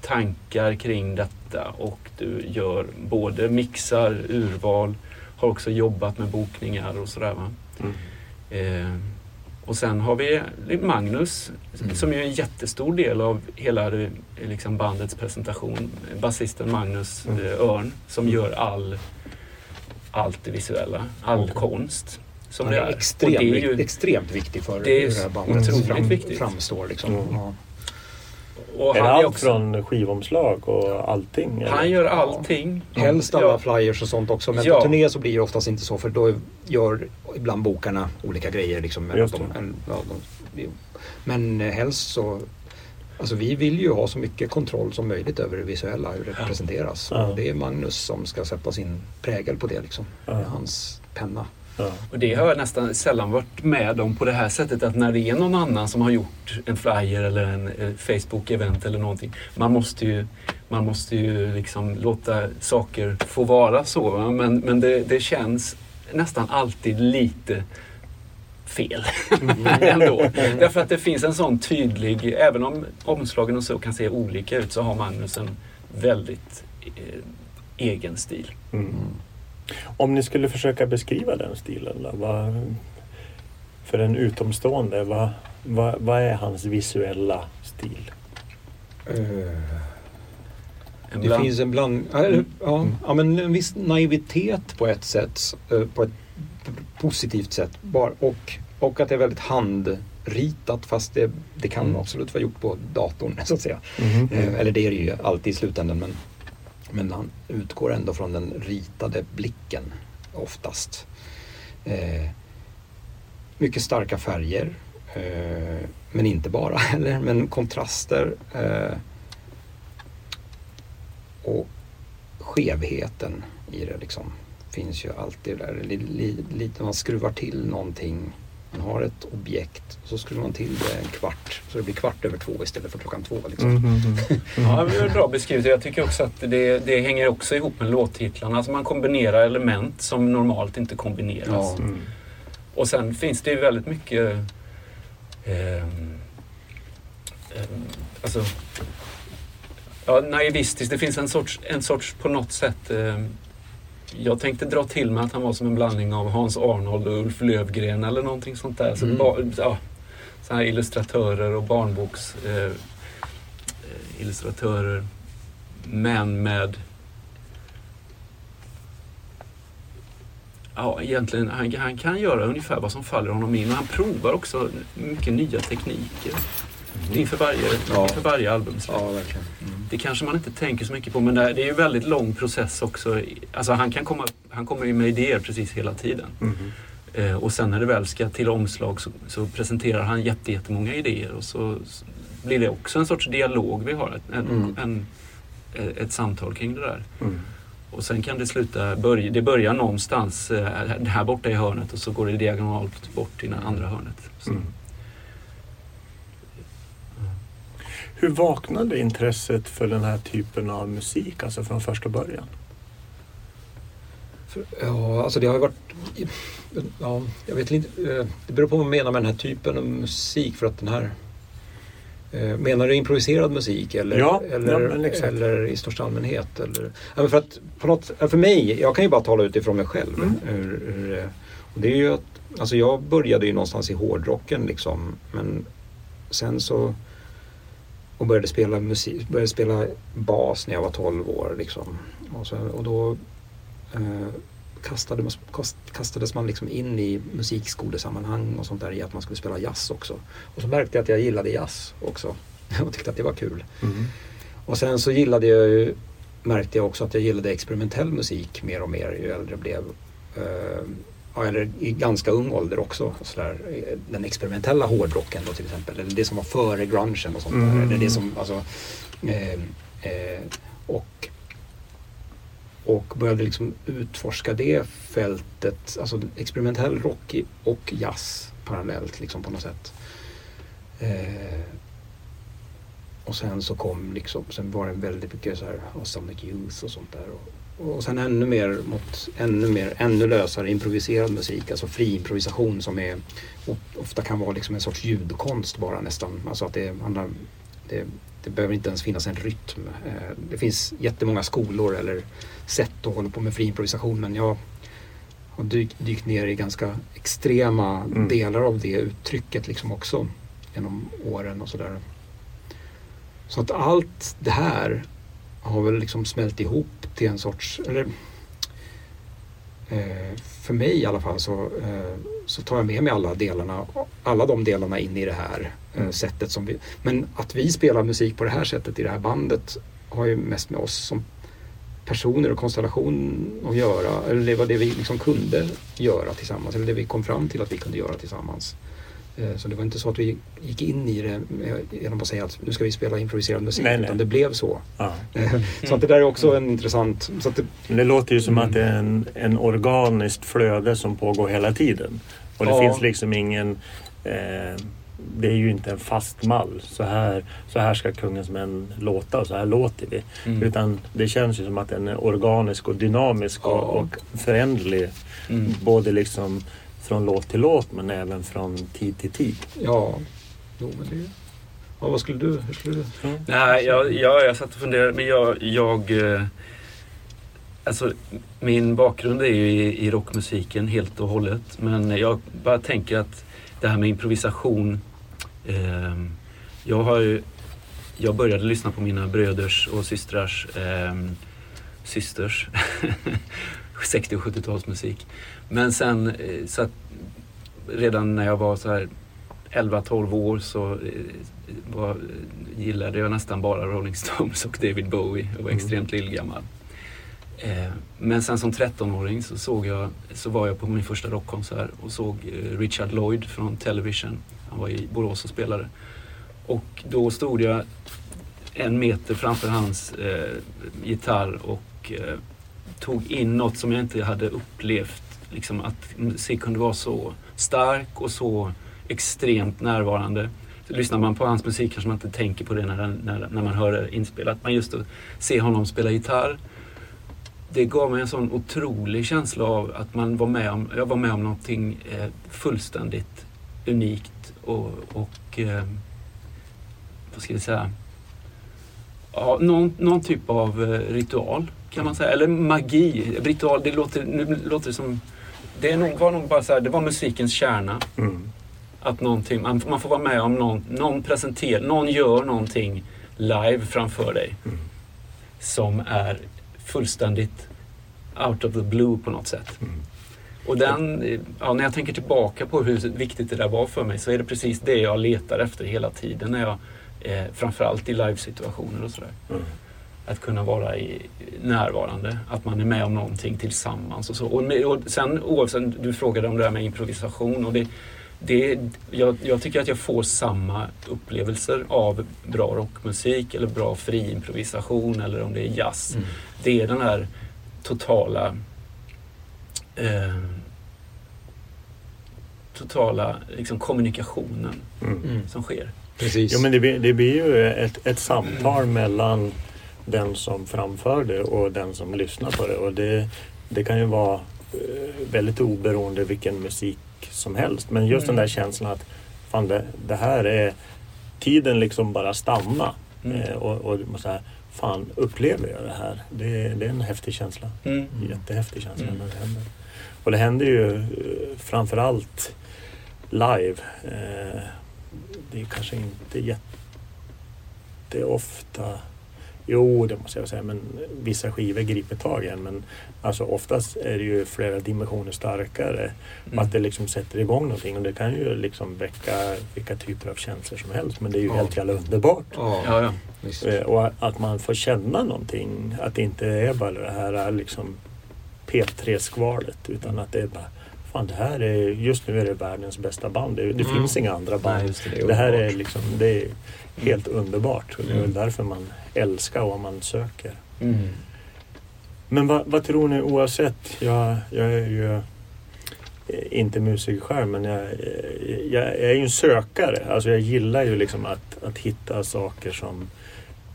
Speaker 4: tankar kring detta och du gör både mixar, urval, har också jobbat med bokningar och sådär. Va?
Speaker 2: mm.
Speaker 4: Eh, och sen har vi Magnus
Speaker 3: Mm.
Speaker 4: som är en jättestor del av hela det, liksom bandets presentation. Basisten Magnus
Speaker 2: Mm.
Speaker 4: eh, Örn som gör all, allt det visuella, all
Speaker 3: Okej.
Speaker 4: konst. Som det
Speaker 3: är
Speaker 4: är.
Speaker 3: extremt,
Speaker 4: och det är ju,
Speaker 3: extremt viktig för
Speaker 4: det är
Speaker 3: hur det här bandet fram,
Speaker 4: viktigt.
Speaker 3: framstår. Liksom.
Speaker 2: Mm.
Speaker 3: Ja.
Speaker 4: och
Speaker 2: Är det
Speaker 4: han, är
Speaker 2: allt
Speaker 4: också,
Speaker 2: från skivomslag och allting? eller?
Speaker 4: han gör allting.
Speaker 3: Helst alla
Speaker 4: Ja.
Speaker 3: flyers och sånt också. Men
Speaker 4: Ja.
Speaker 3: på turné så blir det oftast inte så för då gör ibland bokarna olika grejer. Liksom, de,
Speaker 2: det.
Speaker 3: en, ja, de, men helst så Alltså vi vill ju ha så mycket kontroll som möjligt över det visuella, hur det
Speaker 4: Ja.
Speaker 3: presenteras.
Speaker 2: Ja.
Speaker 3: Och det är Magnus som ska sätta sin prägel på det. Liksom.
Speaker 2: Ja.
Speaker 3: Med hans penna.
Speaker 2: Ja.
Speaker 4: Och det har jag nästan sällan varit med om på det här sättet att när det är någon annan som har gjort en flyer eller en eh, Facebook-event eller någonting. Man måste ju, man måste ju liksom låta saker få vara så. Va? Men, men det, det känns nästan alltid lite fel ändå. Därför att det finns en sån tydlig, även om omslagen och så kan se olika ut så har Magnus en väldigt eh, egen stil.
Speaker 2: Mm. Om ni skulle försöka beskriva den stilen då, vad, för en utomstående, vad, vad, vad är hans visuella stil?
Speaker 4: En
Speaker 3: Det finns en bland... ja, eller, Ja,
Speaker 2: Mm.
Speaker 3: ja, men en viss naivitet på ett sätt. eh, På ett positivt sätt. Bara, och, och att det är väldigt handritat fast det, det kan
Speaker 2: Mm.
Speaker 3: absolut vara gjort på datorn så att säga. Eh, Eller det är det ju alltid i slutändan men, men han utgår ändå från den ritade blicken oftast. Eh, mycket starka färger. Eh, men inte bara heller, men kontraster. Eh, och skevheten i det liksom finns ju alltid där. Lite lite, man skruvar till någonting. Man har ett objekt och så skruvar man till det en kvart. Så det blir kvart över två istället för klockan två. Liksom.
Speaker 2: Mm, mm, mm.
Speaker 4: Ja, det är bra beskrivet. Jag tycker också att det, det hänger också ihop med låttitlarna. Alltså man kombinerar element som normalt inte kombineras.
Speaker 3: Ja.
Speaker 2: Mm.
Speaker 4: Och sen finns det ju väldigt mycket ehm, ehm, alltså, ja, naivistiskt. Det finns en sorts, en sorts på något sätt ehm, jag tänkte dra till med att han var som en blandning av Hans Arnold och Ulf Lövgren eller någonting sånt där. Så,
Speaker 3: Mm.
Speaker 4: ba, ja, så här illustratörer och barnboks eh, eh, illustratörer. Men med Ja, egentligen, han, han kan göra ungefär vad som faller honom in och han provar också mycket nya tekniker inför varje,
Speaker 3: Ja.
Speaker 4: inför varje albumsläpp.
Speaker 3: Ja, verkligen. Mm.
Speaker 4: Det kanske man inte tänker så mycket på men det är ju en väldigt lång process också. Alltså han, kan komma, han kommer ju med idéer precis hela tiden. Eh, och sen när det väl ska till omslag så, så presenterar han jätte, jättemånga idéer och så, så blir det också en sorts dialog vi har. Ett, en,
Speaker 3: Mm.
Speaker 4: en, eh, ett samtal kring det där.
Speaker 2: Mm.
Speaker 4: Och sen kan det sluta, börja, det börjar någonstans eh, här borta i hörnet och så går det diagonalt bort till det andra hörnet. Så,
Speaker 2: Mm. Hur vaknade intresset för den här typen av musik, alltså från första början?
Speaker 3: Ja, alltså det har ju varit... Ja, jag vet inte. eh, Det beror på vad man menar med den här typen av musik för att den här... eh, Menar du improviserad musik eller,
Speaker 2: Ja,
Speaker 3: eller,
Speaker 2: ja,
Speaker 3: eller i största allmänhet? Eller, ja, för, att på något, för mig, jag kan ju bara tala utifrån mig själv.
Speaker 2: Mm.
Speaker 3: Hur, hur, eh, och det är ju att, alltså jag började ju någonstans i hårdrocken liksom. Men sen så och började spela musik, började spela bas när jag var 12 år liksom. Och, så, och då eh, kastade kast, kastades man liksom in i musikskolesammanhang och sånt där i att man skulle spela jazz också. Och så märkte jag att jag gillade jazz också och tyckte att det var kul.
Speaker 2: Mm.
Speaker 3: Och sen så gillade jag ju, märkte jag också att jag gillade experimentell musik mer och mer ju äldre jag blev. Eh, eller i ganska ung ålder också. Så där, den experimentella hårdrocken då till exempel. Eller det som var före grungen och sånt där.
Speaker 2: Mm.
Speaker 3: Eller det som, alltså, eh, eh, och, och började liksom utforska det fältet. Alltså experimentell rock och jazz parallellt liksom på något sätt. Eh, och sen så kom liksom, sen var det väldigt mycket så här Sonic Youth och sånt där. Och, och sen ännu mer mot ännu mer, ännu lösare improviserad musik, alltså fri improvisation som är ofta kan vara liksom en sorts ljudkonst bara nästan. Alltså att det handlar, det, det behöver inte ens finnas en rytm. Eh, Det finns jättemånga skolor eller sätt att hålla på med fri improvisation men jag har dykt, dykt ner i ganska extrema
Speaker 2: Mm.
Speaker 3: delar av det uttrycket liksom också genom åren och sådär. Så att allt det här har väl liksom smält ihop till en sorts, eller eh, för mig i alla fall så, eh, så tar jag med mig alla delarna, alla de delarna in i det här eh,
Speaker 2: Mm.
Speaker 3: sättet som vi, men att vi spelar musik på det här sättet i det här bandet har ju mest med oss som personer och konstellation att göra. Eller det var det vi liksom kunde göra tillsammans. Eller det vi kom fram till att vi kunde göra tillsammans. Eh, Så det var inte så att vi gick in i det genom att säga att nu ska vi spela improviserad musik.
Speaker 2: Nej, nej.
Speaker 3: Utan det blev så.
Speaker 2: Ja.
Speaker 3: Eh, Så att det där är också en intressant... Så att det,
Speaker 2: det låter ju som
Speaker 3: Mm.
Speaker 2: att det är en, en organiskt flöde som pågår hela tiden. Och det
Speaker 3: Ja.
Speaker 2: finns liksom ingen... Eh, det är ju inte en fast mall. Så här, så här ska Kungens män låta och så här låter vi.
Speaker 4: Mm.
Speaker 2: Utan det känns ju som att den är organisk och dynamisk
Speaker 3: Ja.
Speaker 2: och, och föränderlig.
Speaker 4: Mm.
Speaker 2: Både liksom från låt till låt men även från tid till tid.
Speaker 3: ja, jo, men det... Ja, vad skulle du... Hur skulle du?
Speaker 4: Nej, jag, jag, jag satt och funderade, men jag... jag eh, alltså, min bakgrund är ju i, i rockmusiken helt och hållet. Men jag bara tänker att det här med improvisation. Eh, jag har ju... Jag började lyssna på mina bröders och systrars eh, systers 60 och 70-talsmusik. Men sen eh, så att redan när jag var så här 11-12 år så eh, var, gillade jag nästan bara Rolling Stones och David Bowie och var
Speaker 2: Mm.
Speaker 4: extremt lillgammal. Eh, men sen som 13-åring så, såg jag, så var jag på min första rockkonsert och såg Richard Lloyd från Television. Han var i Borås och spelade. Och då stod jag en meter framför hans eh, gitarr och eh, tog in något som jag inte hade upplevt. Liksom att musik kunde vara så stark och så extremt närvarande. Så lyssnar man på hans musik kanske man inte tänker på det när, när, när man hör det inspelat. Men just att se honom spela gitarr. Det gav mig en sån otrolig känsla av att man var med om, jag var med om någonting eh, fullständigt unikt och, och eh, vad ska vi säga, ja, någon, någon typ av eh, ritual kan man säga. Eller magi. Ritual, det låter, nu låter det som... Det är nog, var nog bara så här, det var musikens kärna.
Speaker 2: Mm.
Speaker 4: Att någonting, man, man får vara med om någon, någon presenterar, någon gör någonting live framför dig.
Speaker 2: Mm.
Speaker 4: Som är fullständigt out of the blue på något sätt.
Speaker 2: Mm.
Speaker 4: Och den, ja, när jag tänker tillbaka på hur viktigt det där var för mig så är det precis det jag letar efter hela tiden. När jag, eh, framförallt i livesituationer och sådär.
Speaker 2: Mm.
Speaker 4: Att kunna vara i, närvarande, att man är med om någonting tillsammans och så. Och, och sen oavsett, du frågade om det där med improvisation och det, det, jag, jag tycker att jag får samma upplevelser av bra rockmusik eller bra friimprovisation eller om det är jazz.
Speaker 3: Mm.
Speaker 4: Det är den här totala eh, totala liksom, kommunikationen
Speaker 2: Mm.
Speaker 3: Mm.
Speaker 4: som sker.
Speaker 3: Precis.
Speaker 2: Jo, men det, blir- det blir ju ett, ett samtal mellan den som framför det och den som lyssnar på det. Och det, det kan ju vara eh, väldigt oberoende vilken musik som helst. Men just
Speaker 4: Mm.
Speaker 2: den där känslan att fan, det, det här är tiden liksom bara stanna.
Speaker 4: Mm.
Speaker 2: Eh, och, och så här, fan upplever jag det här? Det, det är en häftig känsla.
Speaker 4: Mm.
Speaker 2: Jättehäftig känsla
Speaker 4: Mm.
Speaker 2: när det händer. Och det händer ju eh, framförallt live. Eh, det är kanske inte jätteofta Jo, det måste jag säga, men vissa skivor griper tag i en. Men alltså oftast är det ju flera dimensioner starkare.
Speaker 4: Mm.
Speaker 2: Att det liksom sätter igång någonting och det kan ju liksom väcka vilka typer av känslor som helst. Men det är ju
Speaker 3: Ja.
Speaker 2: helt jävla underbart.
Speaker 3: Ja,
Speaker 4: Ja, ja.
Speaker 3: visst.
Speaker 2: Eh, Och att man får känna någonting. Att det inte är bara det här liksom P3-skvalet utan att det är bara Fan det här är, just nu är det världens bästa band. Det, det
Speaker 3: Mm.
Speaker 2: finns inga andra band.
Speaker 3: Nej, det, det
Speaker 2: det här är liksom, det är helt underbart. Och det är väl
Speaker 3: Mm.
Speaker 2: därför man älskar vad man söker.
Speaker 4: Mm.
Speaker 2: Men vad, vad tror ni oavsett? Jag, jag är ju inte musiker själv men jag, jag, jag är ju en sökare. Alltså jag gillar ju liksom att, att hitta saker som,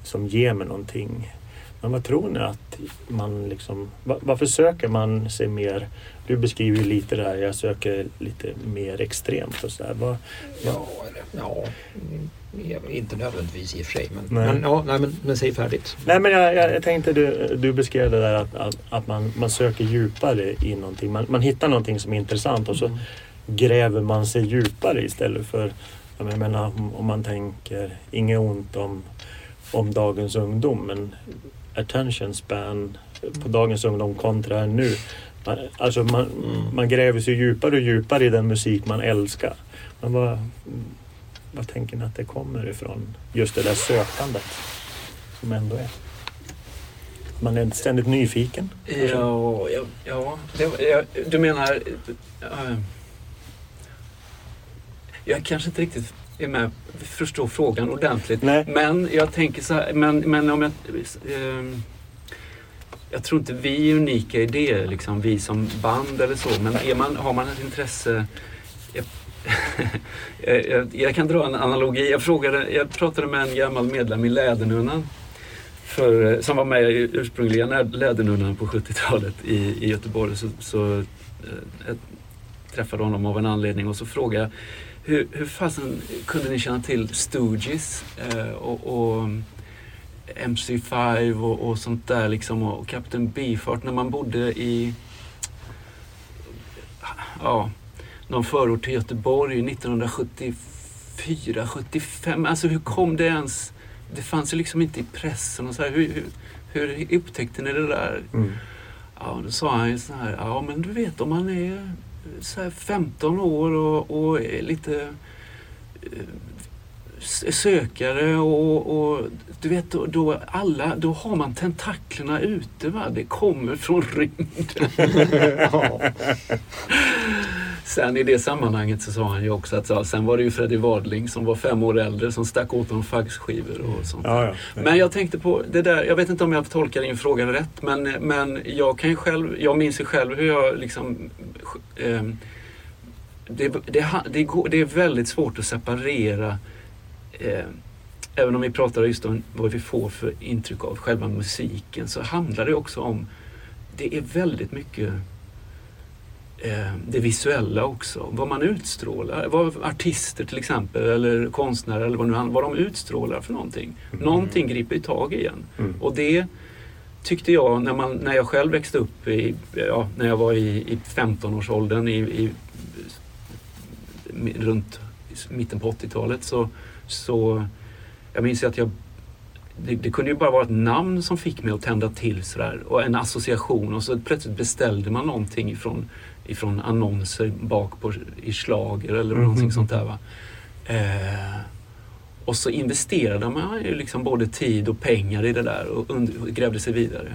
Speaker 2: som ger mig någonting. Men vad tror ni att man liksom... va- Varför söker man sig mer? Du beskriver ju lite det här, jag söker lite mer extremt och sådär. Vad,
Speaker 3: Ja, eller, ja mm, inte nödvändigtvis i och för sig. Men,
Speaker 2: Nej.
Speaker 3: men, ja, nej, men, men säg färdigt.
Speaker 2: Nej men jag, jag, tänkte du, du beskrev det där att, att, att man, man söker djupare i någonting. Man, man hittar någonting som är intressant och så gräver man sig djupare istället för jag menar om- om man tänker inget ont om, om dagens ungdom men attention span på dagens ungdom kontra nu. Man, alltså man, man gräver sig djupare och djupare i den musik man älskar. Men vad, vad tänker ni att det kommer ifrån? Just det där sökandet som ändå är. Man är ständigt nyfiken. kanske?
Speaker 4: Ja, ja, ja du menar... Eh, jag kanske inte riktigt är med förstår frågan ordentligt.
Speaker 2: Nej.
Speaker 4: Men jag tänker så här, men, men om jag... ehm, jag tror inte vi är unika i det, liksom, vi som band eller så. Men är man, har man ett intresse... Jag, jag, jag, kan dra en analogi. Jag, frågade, jag pratade med en gammal medlem i Lädernunnan för, som var med i ursprungliga Lä- Lädernunnan på 70-talet i, i Göteborg. Så, så eh, jag träffade honom av en anledning och så frågade jag hur, hur fasen kunde ni känna till Stooges eh, och, och MC5 och, och sånt där liksom och Captain Beefheart när man bodde i ja, någon förort till Göteborg 1974, 75. Alltså hur kom det ens? Det fanns ju liksom inte i pressen och så här. Hur, hur, hur upptäckte ni det där?
Speaker 2: Mm.
Speaker 4: Ja, då sa han ju så här, ja men du vet om man är så här 15 år och, och är lite eh, sökare och, och du vet då, då alla, då har man tentaklerna ute va, det kommer från rymden. Sen i det sammanhanget så sa han ju också att ja, sen var det ju Freddie Wadling som var fem år äldre som stack åt honom faggskivor och sånt.
Speaker 2: Ja, ja.
Speaker 4: Men jag tänkte på det där, jag vet inte om jag tolkar din fråga rätt men, men jag kan ju själv, jag minns ju själv hur jag liksom ehm, det, det, det, går, det är väldigt svårt att separera eh, Även om vi pratar just om vad vi får för intryck av själva musiken så handlar det också om Det är väldigt mycket eh, det visuella också. Vad man utstrålar. Vad artister till exempel eller konstnärer eller vad, nu, vad de utstrålar för någonting.
Speaker 2: Mm.
Speaker 4: Någonting griper ju tag i en.
Speaker 2: Mm.
Speaker 4: Och det tyckte jag när, man, när jag själv växte upp, i, ja, när jag var i, i 15-årsåldern i, i, runt mitten på 80-talet så, så jag minns att jag det, det, kunde ju bara vara ett namn som fick mig att tända till sådär och en association och så plötsligt beställde man någonting ifrån, ifrån annonser bak på, i slager eller
Speaker 2: Mhm.
Speaker 4: någonting sånt där. Va? Eh, och så investerade man ju liksom både tid och pengar i det där och, und- och grävde sig vidare.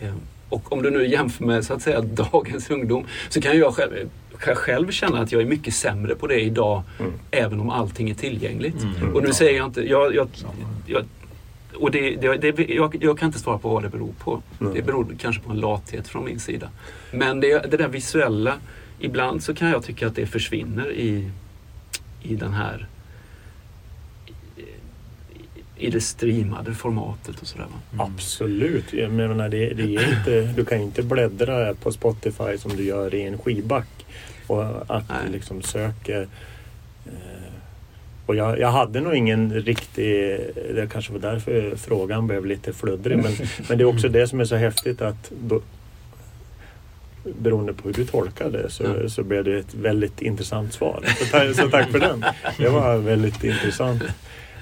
Speaker 4: Eh, och om du nu jämför med så att säga dagens ungdom så kan jag själv, kan jag själv känna att jag är mycket sämre på det idag
Speaker 2: Mm.
Speaker 4: även om allting är tillgängligt.
Speaker 3: Mm.
Speaker 4: Och nu säger jag inte, jag, jag, jag, och det, det, det, jag, jag kan inte svara på vad det beror på.
Speaker 2: Nej.
Speaker 4: Det beror kanske på en lathet från min sida. Men det, det där visuella, ibland så kan jag tycka att det försvinner i, i den här i det streamade formatet och sådär. va.
Speaker 2: Absolut. Jag menar, det, det är inte, du kan inte bläddra på Spotify som du gör i en skivback och att
Speaker 4: Nej.
Speaker 2: du liksom söker. eh, Och jag, jag hade nog ingen riktig, det kanske var därför frågan blev lite fluddrig, men, men det är också det som är så häftigt att då, beroende på hur du tolkar det så,
Speaker 4: Ja.
Speaker 2: så blev det ett väldigt intressant svar. Så, så tack för den. Det var väldigt intressant.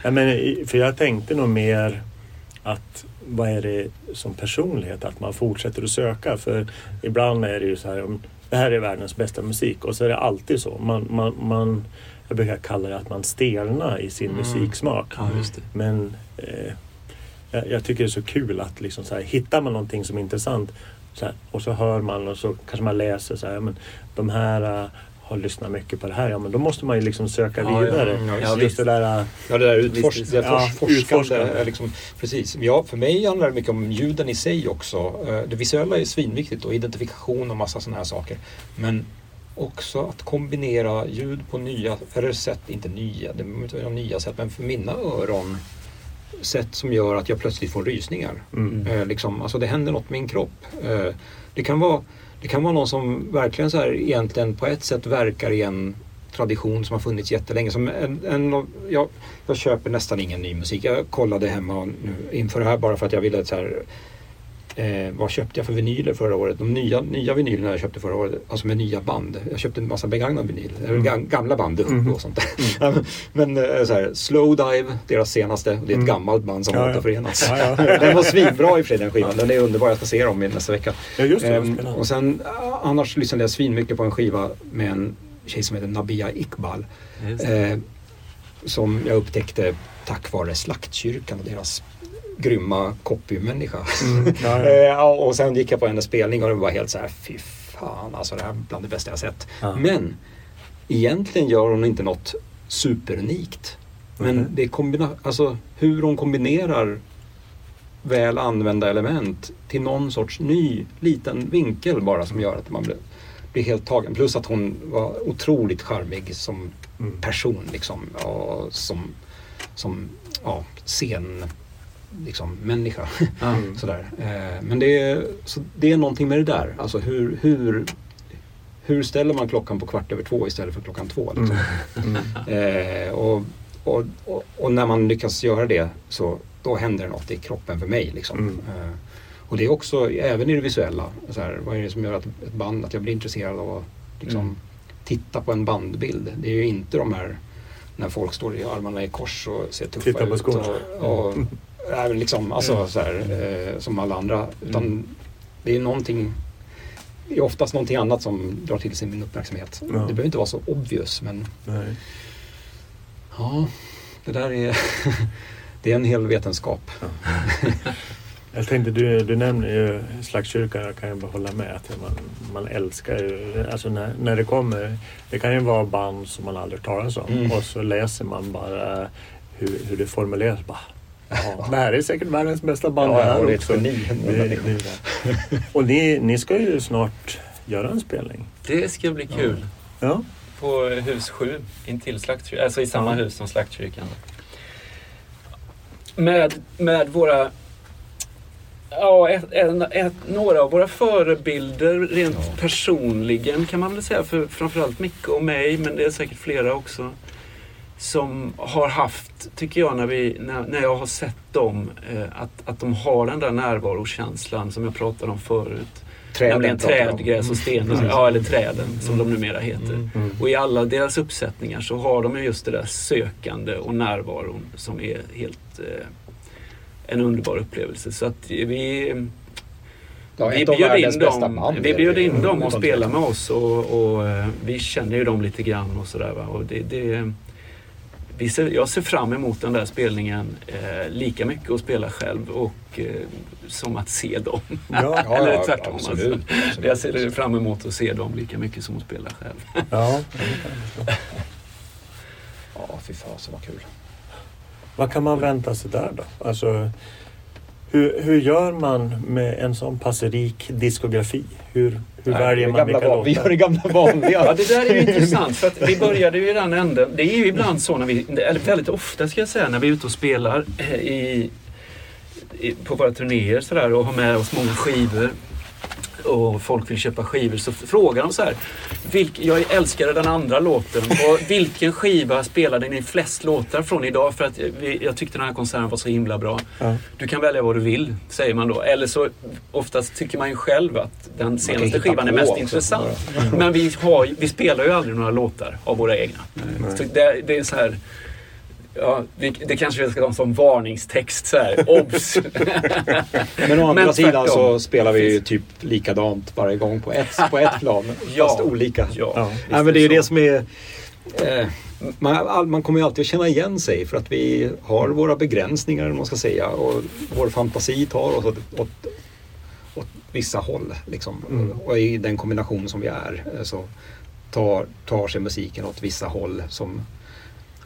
Speaker 2: Ja, men, för jag tänkte nog mer att vad är det som personlighet? Att man fortsätter att söka. För ibland är det ju så här, det här är världens bästa musik och så är det alltid så. Man, man, man, jag brukar kalla det att man stelnar i sin
Speaker 3: Mm.
Speaker 2: musiksmak.
Speaker 4: Ja.
Speaker 2: Men eh, jag, jag tycker det är så kul att liksom så här, hittar man någonting som är intressant så här, och så hör man och så kanske man läser så här, men de här uh, har lyssnat mycket på det här. Ja, men då måste man ju liksom söka
Speaker 4: Ja, ja.
Speaker 2: vidare.
Speaker 3: Mm, ja,
Speaker 2: Just det där, uh,
Speaker 3: Ja, det där utfors
Speaker 4: Visst,
Speaker 2: ja, utforskande.
Speaker 3: är Liksom, precis. Ja, för mig handlar det mycket om ljuden i sig också. Eh, Det visuella är svinviktigt och identifikation och massa sådana här saker. Men också att kombinera ljud på nya, eller sätt, inte nya, det behöver inte vara nya sätt, men för mina öron sätt som gör att jag plötsligt får rysningar.
Speaker 2: mm.
Speaker 3: Eh, liksom, alltså det händer något med min kropp. Eh, det, kan vara, det kan vara någon som verkligen så här egentligen på ett sätt verkar i en tradition som har funnits jättelänge. Som en, en, jag, jag köper nästan ingen ny musik. Jag kollade hemma nu inför det här bara för att jag ville så här, Eh, vad köpte jag för vinyler förra året? De nya, nya vinylerna jag köpte förra året, alltså med nya band. Jag köpte en massa begagnad vinyl, eller
Speaker 2: Mm.
Speaker 3: gam- gamla band
Speaker 2: Mm.
Speaker 3: och sånt där. Men eh, så här, Slowdive, deras senaste, och det är ett
Speaker 2: Mm.
Speaker 3: gammalt band som
Speaker 2: Ja,
Speaker 3: har
Speaker 2: ja.
Speaker 3: återförenats.
Speaker 2: Ja, ja.
Speaker 3: Den var svinbra i och för sig den skivan, den är underbar, jag ska se dem i nästa vecka.
Speaker 2: ja, just det.
Speaker 3: Ehm, och sen ah, annars lyssnade jag svinmycket på en skiva med en tjej som heter Nabia Iqbal. Eh, som jag upptäckte tack vare Slaktkyrkan och deras grymma copymänniska.
Speaker 2: mm, ja,
Speaker 3: Eh,
Speaker 2: ja.
Speaker 3: och sen gick jag på hennes spelning och det var helt så här, fy fan alltså det här är bland det bästa jag sett.
Speaker 2: Ja.
Speaker 3: Men egentligen gör hon inte något superunikt. Men
Speaker 2: Mhm.
Speaker 3: det kombina- alltså, hur hon kombinerar väl använda element till någon sorts ny liten vinkel bara som gör att man blir, blir helt tagen. Plus att hon var otroligt charmig som
Speaker 2: Mm.
Speaker 3: person liksom. Och som, som ja, scen liksom, människa.
Speaker 2: Mm.
Speaker 3: Sådär. Eh, men det är, så det är någonting med det där. Alltså hur, hur, hur ställer man klockan på kvart över två istället för klockan två? Liksom?
Speaker 2: Mm.
Speaker 3: Eh, och, och, och, och när man lyckas göra det så då händer något i kroppen för mig. Liksom.
Speaker 2: Mm.
Speaker 3: Eh, och det är också, även i det visuella, så här, vad är det som gör att ett band, att jag blir intresserad av att liksom,
Speaker 4: Mm.
Speaker 3: titta på en bandbild. Det är ju inte de här när folk står i armarna i kors och ser tuffa ut. Och, och, äh, men liksom, alltså, så här, eh, som alla andra. Utan
Speaker 4: Mm.
Speaker 3: det är någonting det är oftast någonting annat som drar till sig min uppmärksamhet.
Speaker 2: Ja.
Speaker 3: Det behöver inte vara så obvious men
Speaker 2: Nej.
Speaker 3: ja, det där är, det är en hel vetenskap.
Speaker 2: Jag tänkte, du, du nämner ju Slagskyrkan, jag kan ju bara hålla med att man, man älskar ju, alltså när, när det kommer, det kan ju vara band som man aldrig talas om
Speaker 3: Mm.
Speaker 2: och så läser man bara hur, hur det formuleras. Bara, ja, det här är säkert världens bästa band
Speaker 3: Ja,
Speaker 2: här
Speaker 3: och
Speaker 2: också. det är det. Och ni, ni ska ju snart göra en spelning.
Speaker 4: Det ska bli kul.
Speaker 2: Ja.
Speaker 4: På hus 7 intill slaktkyrkan, alltså i samma
Speaker 2: Ja.
Speaker 4: hus som slaktkyrkan. Med, med våra Ja, ett, ett, ett, några av våra förebilder rent
Speaker 3: Ja.
Speaker 4: personligen kan man väl säga för framförallt Micke och mig men det är säkert flera också. Som har haft, tycker jag när, vi, när, när jag har sett dem, eh, att, att de har den där närvarokänslan som jag pratade om förut. Nämligen
Speaker 3: vi om.
Speaker 4: träd, gräs och sten.
Speaker 3: Mm.
Speaker 4: Ja, eller träden som de numera heter.
Speaker 3: Mm.
Speaker 2: Mm.
Speaker 4: Och i alla deras uppsättningar så har de ju just det där sökande och närvaron som är helt eh, en underbar upplevelse. Så att vi,
Speaker 3: Ja,
Speaker 4: vi bjöd in dem,
Speaker 3: band.
Speaker 4: vi bjöd in
Speaker 3: Mm,
Speaker 4: dem att
Speaker 3: utan
Speaker 4: spela
Speaker 3: tvekan.
Speaker 4: med oss och, och eh, vi känner ju dem lite grann och sådär. Och det, det, vi ser, jag ser fram emot den där spelningen eh, lika mycket att spela själv och eh, som att se dem.
Speaker 2: Ja,
Speaker 3: Ja,
Speaker 4: Eller tvärtom,
Speaker 3: Absolut.
Speaker 4: alltså.
Speaker 3: absolut.
Speaker 4: Jag ser fram emot att se dem lika mycket som att spela själv.
Speaker 2: ja.
Speaker 3: Ja, fy fasen vad kul.
Speaker 2: Vad kan man vänta sig där då? Alltså, hur, hur gör man med en sån pass rik diskografi? Hur, hur
Speaker 3: Nej,
Speaker 2: väljer
Speaker 3: det
Speaker 2: man
Speaker 3: gamla
Speaker 2: vilka
Speaker 3: van- Vi gör
Speaker 2: låtar?
Speaker 3: det gamla vanliga.
Speaker 4: Ja, det där är ju intressant för att vi började ju i den änden. Det är ju ibland så när vi, eller väldigt ofta ska jag säga, när vi är ute och spelar eh, i, i, på våra turnéer sådär och har med oss många skivor och folk vill köpa skivor så frågar de så här. Vilk, jag älskade den andra låten och vilken skiva spelade ni flest låtar från idag? För att vi, jag tyckte den här konserten var så himla bra.
Speaker 2: Ja.
Speaker 4: Du kan välja vad du vill, säger man då. Eller så oftast tycker man ju själv att den senaste skivan är mest
Speaker 3: också.
Speaker 4: intressant. Men vi, har, vi spelar ju aldrig några låtar av våra egna. Det, det är så här... Ja, vi, det kanske vi ska ha som varningstext så här. Obs!
Speaker 3: Men å andra
Speaker 4: Men
Speaker 3: sidan så spelar vi ju typ likadant varje gång på ett, på ett plan.
Speaker 4: Ja.
Speaker 3: Fast olika.
Speaker 4: Ja,
Speaker 2: Ja.
Speaker 3: Nej, men det är ju det som är... Eh, man, all, man kommer ju alltid att känna igen sig för att vi har våra begränsningar, om man ska säga. Och vår fantasi tar oss åt, åt, åt vissa håll. Liksom.
Speaker 2: Mm.
Speaker 3: Och i den kombination som vi är eh, så tar, tar sig musiken åt vissa håll som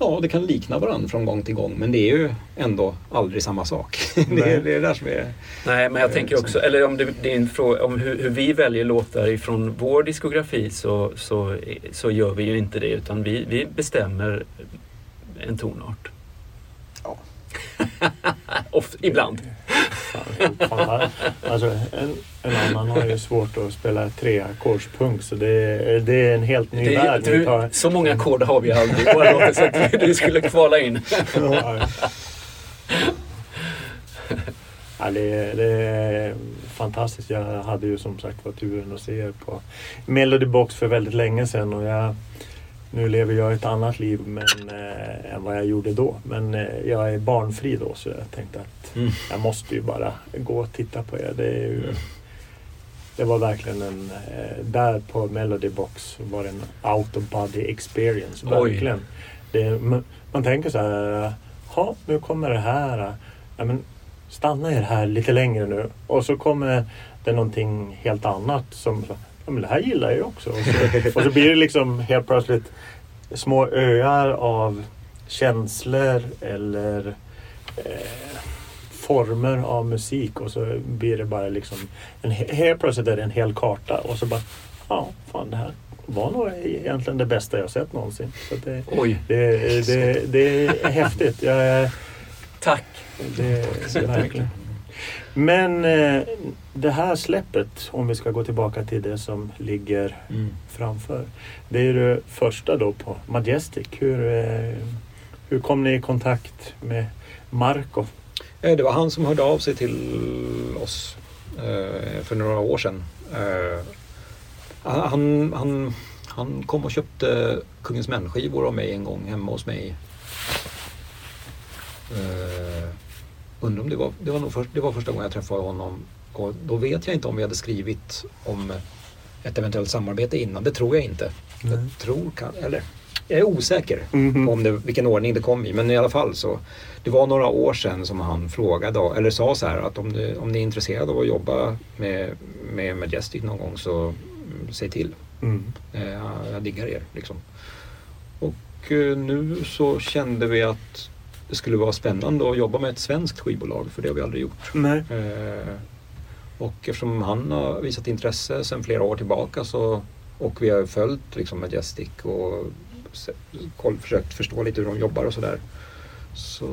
Speaker 3: Ja, det kan likna varandra från gång till gång men det är ju ändå aldrig samma sak. det, är, det är där som är...
Speaker 4: Nej, men jag
Speaker 3: Eh,
Speaker 4: tänker
Speaker 3: som-
Speaker 4: också, eller om det, det är en fråga om hur, hur vi väljer låtar ifrån vår diskografi så, så, så gör vi ju inte det utan vi, vi bestämmer en tonart.
Speaker 3: Ja.
Speaker 4: Oft, ibland.
Speaker 2: Alltså, en, en annan har ju svårt att spela treackordspunk så det är, det är en helt ny
Speaker 4: Det är,
Speaker 2: värld.
Speaker 4: du,
Speaker 2: tar.
Speaker 4: så många ackord har vi aldrig våra låtar så att du skulle kvala in.
Speaker 2: Ja. Ja, det, är, det är fantastiskt. Jag hade ju som sagt var turen att se er på Melody Box för väldigt länge sedan och jag, nu lever jag ett annat liv men, eh, än vad jag gjorde då. Men eh, jag är barnfri då så jag tänkte att
Speaker 3: Mm.
Speaker 2: jag måste ju bara gå och titta på er. Det, ju, det var verkligen en, eh, där på Melody Box var det en out of body experience. Verkligen. Det, man, man tänker så här, ja nu kommer det här. Ja, men stanna er här lite längre nu. Och så kommer det någonting helt annat som, ja men det här gillar jag ju också. Och så, och så blir det liksom helt plötsligt små öar av känslor eller eh, former av musik och så blir det bara liksom en, he- helt plötsligt är det en hel karta och så bara ja, fan det här var nog egentligen det bästa jag sett någonsin. Så det,
Speaker 4: Oj,
Speaker 2: det, det, det är häftigt. Jag,
Speaker 4: tack.
Speaker 2: det, verkligen. Men eh, det här släppet, om vi ska gå tillbaka till det som ligger
Speaker 3: Mm.
Speaker 2: framför. Det är det första då på Majestic. Hur, eh, hur kom ni i kontakt med Marco?
Speaker 3: Eh, Det var han som hörde av sig till oss eh, för några år sedan. Eh, han, han, han kom och köpte Kungens män-skivor av mig en gång hemma hos mig. Undrar om det var, det var, nog först, det var första gången jag träffade honom. Och då vet jag inte om vi hade skrivit om ett eventuellt samarbete innan. Det tror jag inte.
Speaker 2: Nej.
Speaker 3: Jag tror, kan, eller jag är osäker
Speaker 2: Mhm.
Speaker 3: om det, vilken ordning det kom i. Men i alla fall så. Det var några år sedan som han frågade, eller sa så här att om, det, om ni är intresserade av att jobba med, med Majestic någon gång så mm, säg till.
Speaker 2: Mm.
Speaker 3: Eh, jag diggar er liksom. Och eh, nu så kände vi att det skulle vara spännande att jobba med ett svenskt skivbolag för det har vi aldrig gjort.
Speaker 2: Nej.
Speaker 3: Eh, och eftersom han har visat intresse sedan flera år tillbaka så, och vi har följt liksom Majestic och se- koll, försökt förstå lite hur de jobbar och sådär. så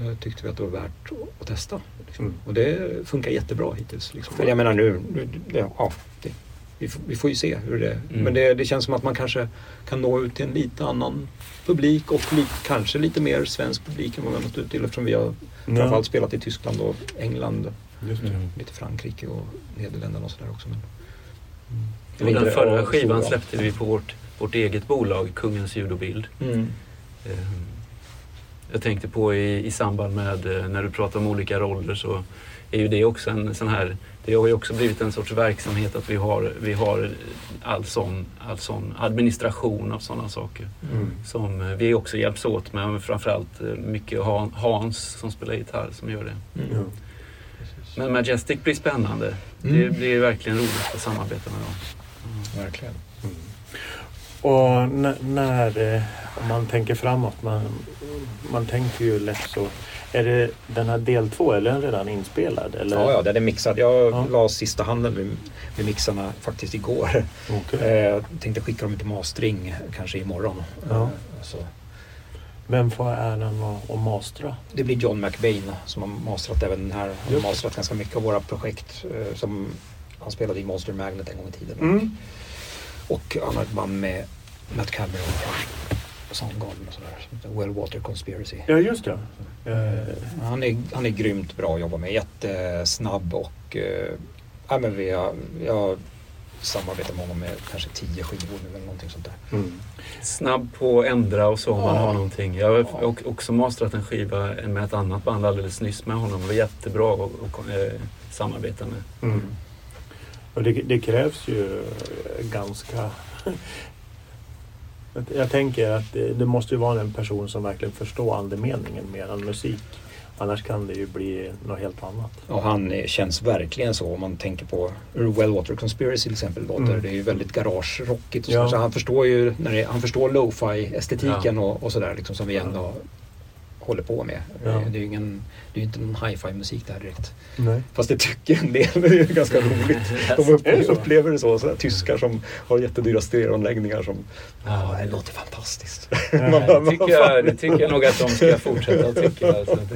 Speaker 3: eh, tyckte vi att det var värt att, att testa. Liksom.
Speaker 2: Mm.
Speaker 3: Och det funkar jättebra hittills. Liksom. För jag menar nu, nu det, ja, det, vi, får, vi får ju se hur det...
Speaker 4: Mm.
Speaker 3: Men det, det känns som att man kanske kan nå ut till en lite annan publik och li, kanske lite mer svensk publik än vad vi har nått ut till eftersom vi har framförallt spelat i Tyskland och England,
Speaker 2: Just det.
Speaker 4: Mm.
Speaker 3: lite Frankrike och Nederländerna och sådär också. Men,
Speaker 4: Och
Speaker 3: Eller
Speaker 4: den förra
Speaker 3: ja,
Speaker 4: skivan släppte vi på vårt, vårt eget bolag, Kungens ljud och bild.
Speaker 3: Mm.
Speaker 4: Ehm, Jag tänkte på i, i samband med eh, när du pratar om olika roller så är ju det också en sån här, det har ju också blivit en sorts verksamhet att vi har, vi har all sån, all sån administration av sådana saker
Speaker 2: Mm.
Speaker 4: som eh, vi också hjälps åt med. Men framförallt eh, mycket Han- Hans som spelar gitarr som gör det.
Speaker 3: Mm.
Speaker 2: Ja.
Speaker 4: Men Majestic blir spännande. Det
Speaker 3: Mm.
Speaker 4: blir verkligen roligt att samarbeta med dem.
Speaker 3: Verkligen.
Speaker 2: Mm. Och n- när, eh, om man tänker framåt, man, man tänker ju lätt så. Är det den här del två, eller är den redan inspelad? Eller?
Speaker 3: Ja, ja, den är mixad. Jag
Speaker 2: Ja.
Speaker 3: la sista handen med, med mixarna faktiskt igår.
Speaker 2: Okej.
Speaker 3: Eh, tänkte skicka dem till mastering kanske imorgon.
Speaker 2: Ja.
Speaker 3: Eh, Så.
Speaker 2: Vem får äran att, mastra?
Speaker 3: Det blir John McBain som har mastrat även den här. Han har
Speaker 2: Just.
Speaker 3: mastrat ganska mycket av våra projekt. eh, Som han spelade i Monster Magnet en gång i tiden.
Speaker 2: Mm.
Speaker 3: Och han har ett band med Matt Cameron Soundgarden och sådär. Well Water Conspiracy.
Speaker 2: Ja, just det. Eh,
Speaker 3: Han är, han är grymt bra att jobba med. Jättesnabb och eh, ja, men vi har, jag har samarbetat med honom med kanske tio skivor nu eller någonting sånt där.
Speaker 2: mm.
Speaker 4: Snabb på att ändra och så om man
Speaker 3: Ja.
Speaker 4: har någonting. Jag har
Speaker 3: Ja.
Speaker 4: och- också mastrat en skiva med ett annat band alldeles nyss med honom. Det var jättebra att att, eh, samarbeta med.
Speaker 2: Mm. Och det, det krävs ju ganska... Jag tänker att det, det måste ju vara en person som verkligen förstår andemeningen mer än musik. Annars kan det ju bli något helt annat.
Speaker 3: Och han känns verkligen så om man tänker på Well Water Conspiracy till exempel låter.
Speaker 2: Mm.
Speaker 3: Det är ju väldigt garagerockigt och
Speaker 2: Ja.
Speaker 3: så han förstår ju när det, han förstår lo-fi estetiken
Speaker 4: Ja.
Speaker 3: och, och sådär liksom som vi
Speaker 2: Ja.
Speaker 3: ändå håller på med.
Speaker 2: Ja.
Speaker 3: Det är ju ingen, det är inte någon hi-fi musik där direkt.
Speaker 2: Nej.
Speaker 3: Fast det tycker en del, det är ju ganska roligt. De upp,
Speaker 2: det
Speaker 3: upplever det så, så här, tyskar som har jättedyra stereoanläggningar som
Speaker 4: Ja.
Speaker 3: det låter fantastiskt.
Speaker 2: Nej,
Speaker 4: Det tycker, jag, det tycker jag nog att de ska fortsätta att tycka. Alltså det,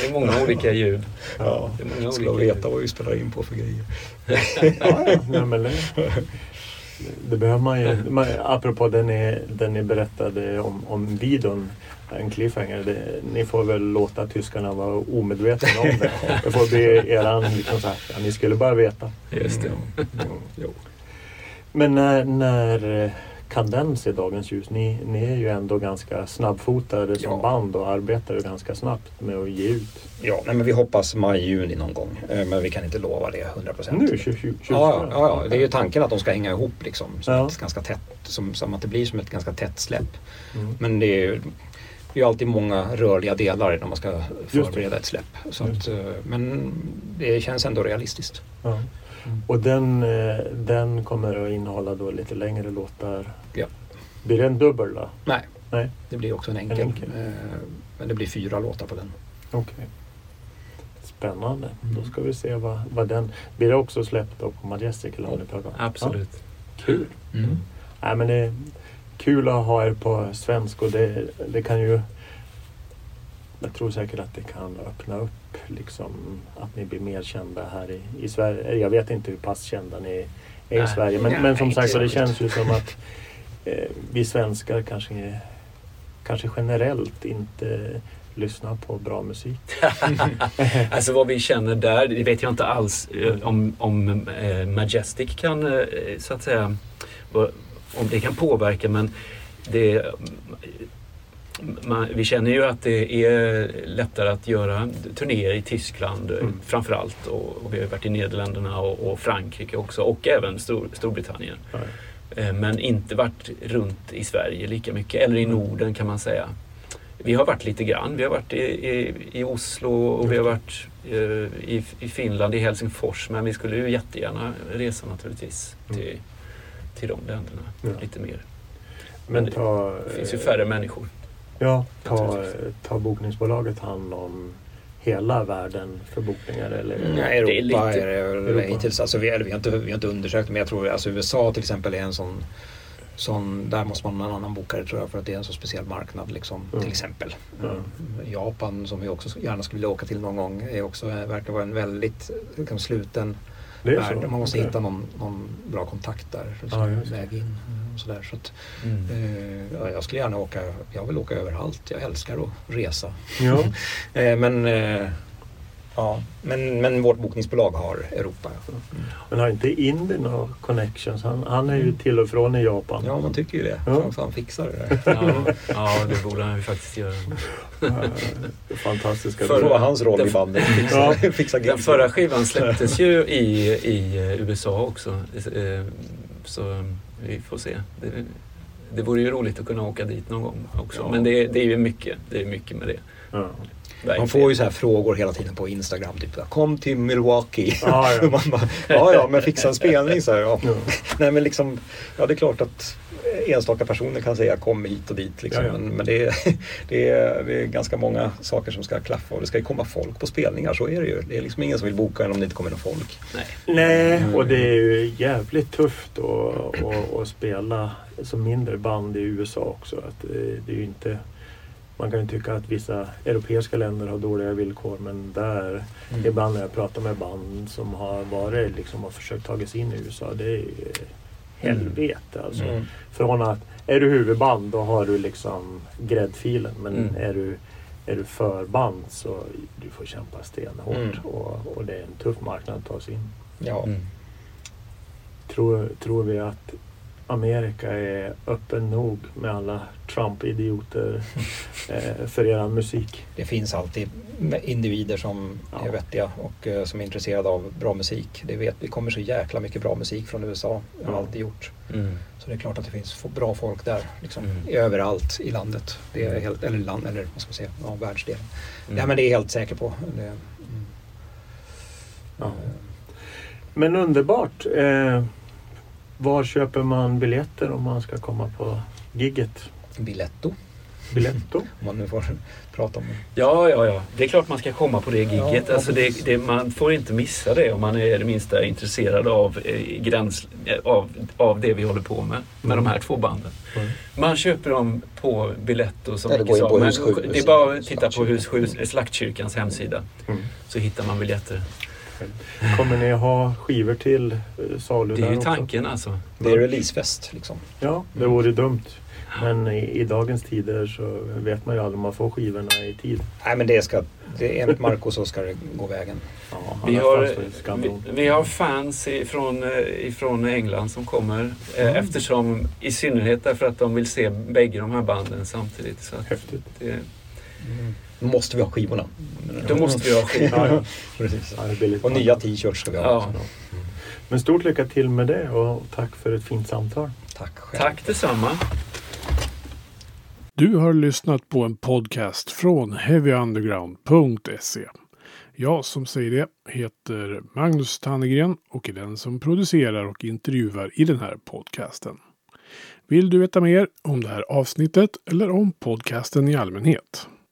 Speaker 4: det är många olika ljud.
Speaker 3: Ja,
Speaker 4: Det är många
Speaker 3: skulle
Speaker 4: olika
Speaker 3: veta vad vi spelar in på för grejer.
Speaker 2: Ja, men det, det behöver man ju. Man, apropå den ni, den ni berättade om, om videon, en cliffhanger. Det, ni får väl låta tyskarna vara omedvetna om det. Det får bli eran, liksom så här, ja, ni skulle bara veta.
Speaker 4: Just det.
Speaker 3: Mm. Jo.
Speaker 2: Men när, när eh, kan den se dagens ljus? Ni, ni är ju ändå ganska snabbfotade som
Speaker 3: Ja.
Speaker 2: band och arbetar ju ganska snabbt med att ge ut.
Speaker 3: Ja, nej, men vi hoppas maj, juni någon gång. Eh, Men vi kan inte lova det 100 procent.
Speaker 2: Nu 2020?
Speaker 3: Ja, ja, ja, det är ju tanken att de ska hänga ihop liksom. Som,
Speaker 2: Ja.
Speaker 3: ganska tätt, som, som att det blir som ett ganska tätt släpp.
Speaker 2: Mm.
Speaker 3: Men det är det är ju alltid många rörliga delar när man ska förbereda ett släpp. Så att, eh, men det känns ändå realistiskt.
Speaker 2: Ja. Och den, eh, den kommer att innehålla då lite längre låtar.
Speaker 3: Ja.
Speaker 2: Blir det en dubbel då?
Speaker 3: Nej,
Speaker 2: Nej.
Speaker 3: det blir också en enkel.
Speaker 2: En enkel.
Speaker 3: eh, Men det blir fyra låtar på den.
Speaker 2: Okej. Spännande.
Speaker 3: Mm.
Speaker 2: Då ska vi se vad, vad den... Blir det också släppt då på Majestic eller om?
Speaker 4: Absolut.
Speaker 2: Ja. Kul.
Speaker 3: Mm.
Speaker 2: Nej, men det kul att ha er på svensk och det, det kan ju... Jag tror säkert att det kan öppna upp liksom att ni blir mer kända här i, i Sverige. Jag vet inte hur pass kända ni är i
Speaker 4: Nej.
Speaker 2: Sverige men,
Speaker 3: Nej,
Speaker 2: men som sagt så det känns ju som att eh, vi svenskar kanske, kanske generellt inte lyssnar på bra musik.
Speaker 4: Alltså vad vi känner där, det vet jag inte alls eh, om, om eh, Majestic kan eh, så att säga, om det kan påverka men det, man, vi känner ju att det är lättare att göra turnéer i Tyskland
Speaker 2: Mm.
Speaker 4: framförallt och, och vi har varit i Nederländerna och, och Frankrike också och även Stor, Storbritannien. Eh, Men inte varit runt i Sverige lika mycket, eller i
Speaker 2: Mm.
Speaker 4: Norden kan man säga. Vi har varit lite grann. Vi har varit i, i, i Oslo och vi har varit eh, i, i Finland, i Helsingfors. Men vi skulle ju jättegärna resa naturligtvis
Speaker 2: Mm.
Speaker 4: Till, de länderna
Speaker 2: Ja.
Speaker 4: lite mer.
Speaker 2: Men ta,
Speaker 4: Det finns ju färre människor.
Speaker 2: Ja, ta, ta bokningsbolaget hand om hela världen för bokningar? Eller?
Speaker 3: Nej, Europa
Speaker 4: Det är lite-
Speaker 3: är det hittills. Alltså vi, eller vi, har inte, vi har inte undersökt men jag tror alltså USA till exempel är en sån Sån, där måste man ha en annan bokare tror jag för att det är en så speciell marknad liksom,
Speaker 2: Mm.
Speaker 3: till exempel.
Speaker 2: Mm.
Speaker 3: Japan som vi också gärna skulle vilja åka till någon gång är också, verkar vara en väldigt liksom, sluten
Speaker 2: Det är
Speaker 3: värld.
Speaker 2: så.
Speaker 3: Man måste
Speaker 2: Okej.
Speaker 3: hitta någon, någon bra kontakt där.
Speaker 2: Det.
Speaker 3: väg in. och Sådär. Så att,
Speaker 4: Mm.
Speaker 3: eh, ja, jag skulle gärna åka, jag vill åka överallt. Jag älskar att resa.
Speaker 2: Ja.
Speaker 3: Eh, men, eh, ja, men, men vårt bokningsbolag har Europa. ja.
Speaker 2: Men har inte Indy några connections? Han, han är ju till och från i Japan.
Speaker 3: Ja, man tycker ju det.
Speaker 2: Ja.
Speaker 3: Fan fixar det där.
Speaker 4: Ja, ja, det borde han ju faktiskt göra.
Speaker 2: Fantastiska.
Speaker 4: För-
Speaker 3: Det var hans roll i
Speaker 4: Den-
Speaker 3: bandet. Fixa,
Speaker 2: Ja.
Speaker 3: fixa
Speaker 4: Den förra skivan släpptes ju i, i USA också. Eh, Så vi får se. Det, det vore ju roligt att kunna åka dit någon gång också.
Speaker 2: Ja.
Speaker 4: Men det, det är ju mycket. Det är mycket med det.
Speaker 2: Ja.
Speaker 3: Man får ju så här frågor hela tiden på Instagram. Typ kom till Milwaukee.
Speaker 2: Ja, ja.
Speaker 3: Man bara, ja ja men fixa en spelning så här, ja. Nej men liksom, ja det är klart att enstaka personer kan säga kom hit och dit. Liksom.
Speaker 2: Ja, ja.
Speaker 3: Men, men det, är, det, är, det är ganska många saker som ska klaffa och det ska ju komma folk på spelningar. Så är det ju. Det är liksom ingen som vill boka en om det inte kommer någon folk.
Speaker 4: Nej.
Speaker 2: Nej, och det är ju jävligt tufft att, att, att spela som mindre band i USA också. Att det, det är ju inte, man kan ju tycka att vissa europeiska länder har dåliga villkor men där,
Speaker 3: Mm.
Speaker 2: ibland när jag pratar med band som har varit liksom och försökt ta sig in i USA, det är ju helvete alltså.
Speaker 3: Mm.
Speaker 2: Från att, är du huvudband då har du liksom gräddfilen men
Speaker 4: Mm.
Speaker 2: är du är du förband så du får kämpa stenhårt
Speaker 3: Mm.
Speaker 2: och, och det är en tuff marknad att ta sig in.
Speaker 3: Ja.
Speaker 4: Mm.
Speaker 2: Tror, tror vi att Amerika är öppen nog med alla Trump-idioter eh, för eran musik?
Speaker 3: Det finns alltid individer som
Speaker 2: Ja.
Speaker 3: är vettiga och eh, som är intresserade av bra musik. Det vet vi kommer så jäkla mycket bra musik från USA. Det har
Speaker 2: Ja.
Speaker 3: alltid gjort.
Speaker 4: Mm.
Speaker 3: Så det är klart att det finns bra folk där. Liksom,
Speaker 4: Mm.
Speaker 3: Överallt i landet. Det är helt, eller land, eller vad ska man säga, ja, världsdelen.
Speaker 4: Mm.
Speaker 3: Ja men det är jag helt säker på. Det, mm.
Speaker 2: Ja. Men underbart! Eh, var köper man biljetter om man ska komma på gigget?
Speaker 3: Biletto,
Speaker 2: Biletto?
Speaker 3: om man nu får prata om det.
Speaker 4: Ja, ja, ja. Det är klart man ska komma på det gigget.
Speaker 3: Ja,
Speaker 4: alltså det, det, man får inte missa det om man är det minsta intresserad av, eh, gräns, eh, av, av det vi håller på med. Med
Speaker 2: Mm.
Speaker 4: de här två banden.
Speaker 2: Mm.
Speaker 4: Man köper dem på Biletto som
Speaker 3: Eller
Speaker 4: Micke sa.
Speaker 3: på
Speaker 4: Men Det är bara att titta på. Hus 7, Slaktkyrkans hemsida.
Speaker 2: Mm.
Speaker 4: Så hittar man biljetter.
Speaker 2: Kommer ni ha skivor till eh, salu
Speaker 4: Det är ju
Speaker 2: också?
Speaker 4: tanken alltså.
Speaker 3: Det är releasefest liksom.
Speaker 2: Ja, det vore dumt. Men i, i dagens tider så vet man ju aldrig om man får skivorna i tid.
Speaker 3: Nej men det ska, det, enligt Marco så ska det gå vägen.
Speaker 2: Ja,
Speaker 4: Vi har, vi, vi har fans ifrån, eh, ifrån England som kommer. eh,
Speaker 2: Mm.
Speaker 4: Eftersom, I synnerhet därför att de vill se bägge de här banden samtidigt. Så att
Speaker 2: Häftigt.
Speaker 4: det,
Speaker 3: Då måste vi ha skivorna.
Speaker 4: då måste vi ha skivor.
Speaker 2: Ja,
Speaker 3: Och nya t-shirts ska vi ha.
Speaker 4: Ja.
Speaker 3: också.
Speaker 2: Men stort lycka till med det och tack för ett fint samtal.
Speaker 3: Tack själv.
Speaker 4: Tack detsamma.
Speaker 1: Du har lyssnat på en podcast från heavyunderground.se. Jag som säger det heter Magnus Tannegren och är den som producerar och intervjuar i den här podcasten. Vill du veta mer om det här avsnittet eller om podcasten i allmänhet?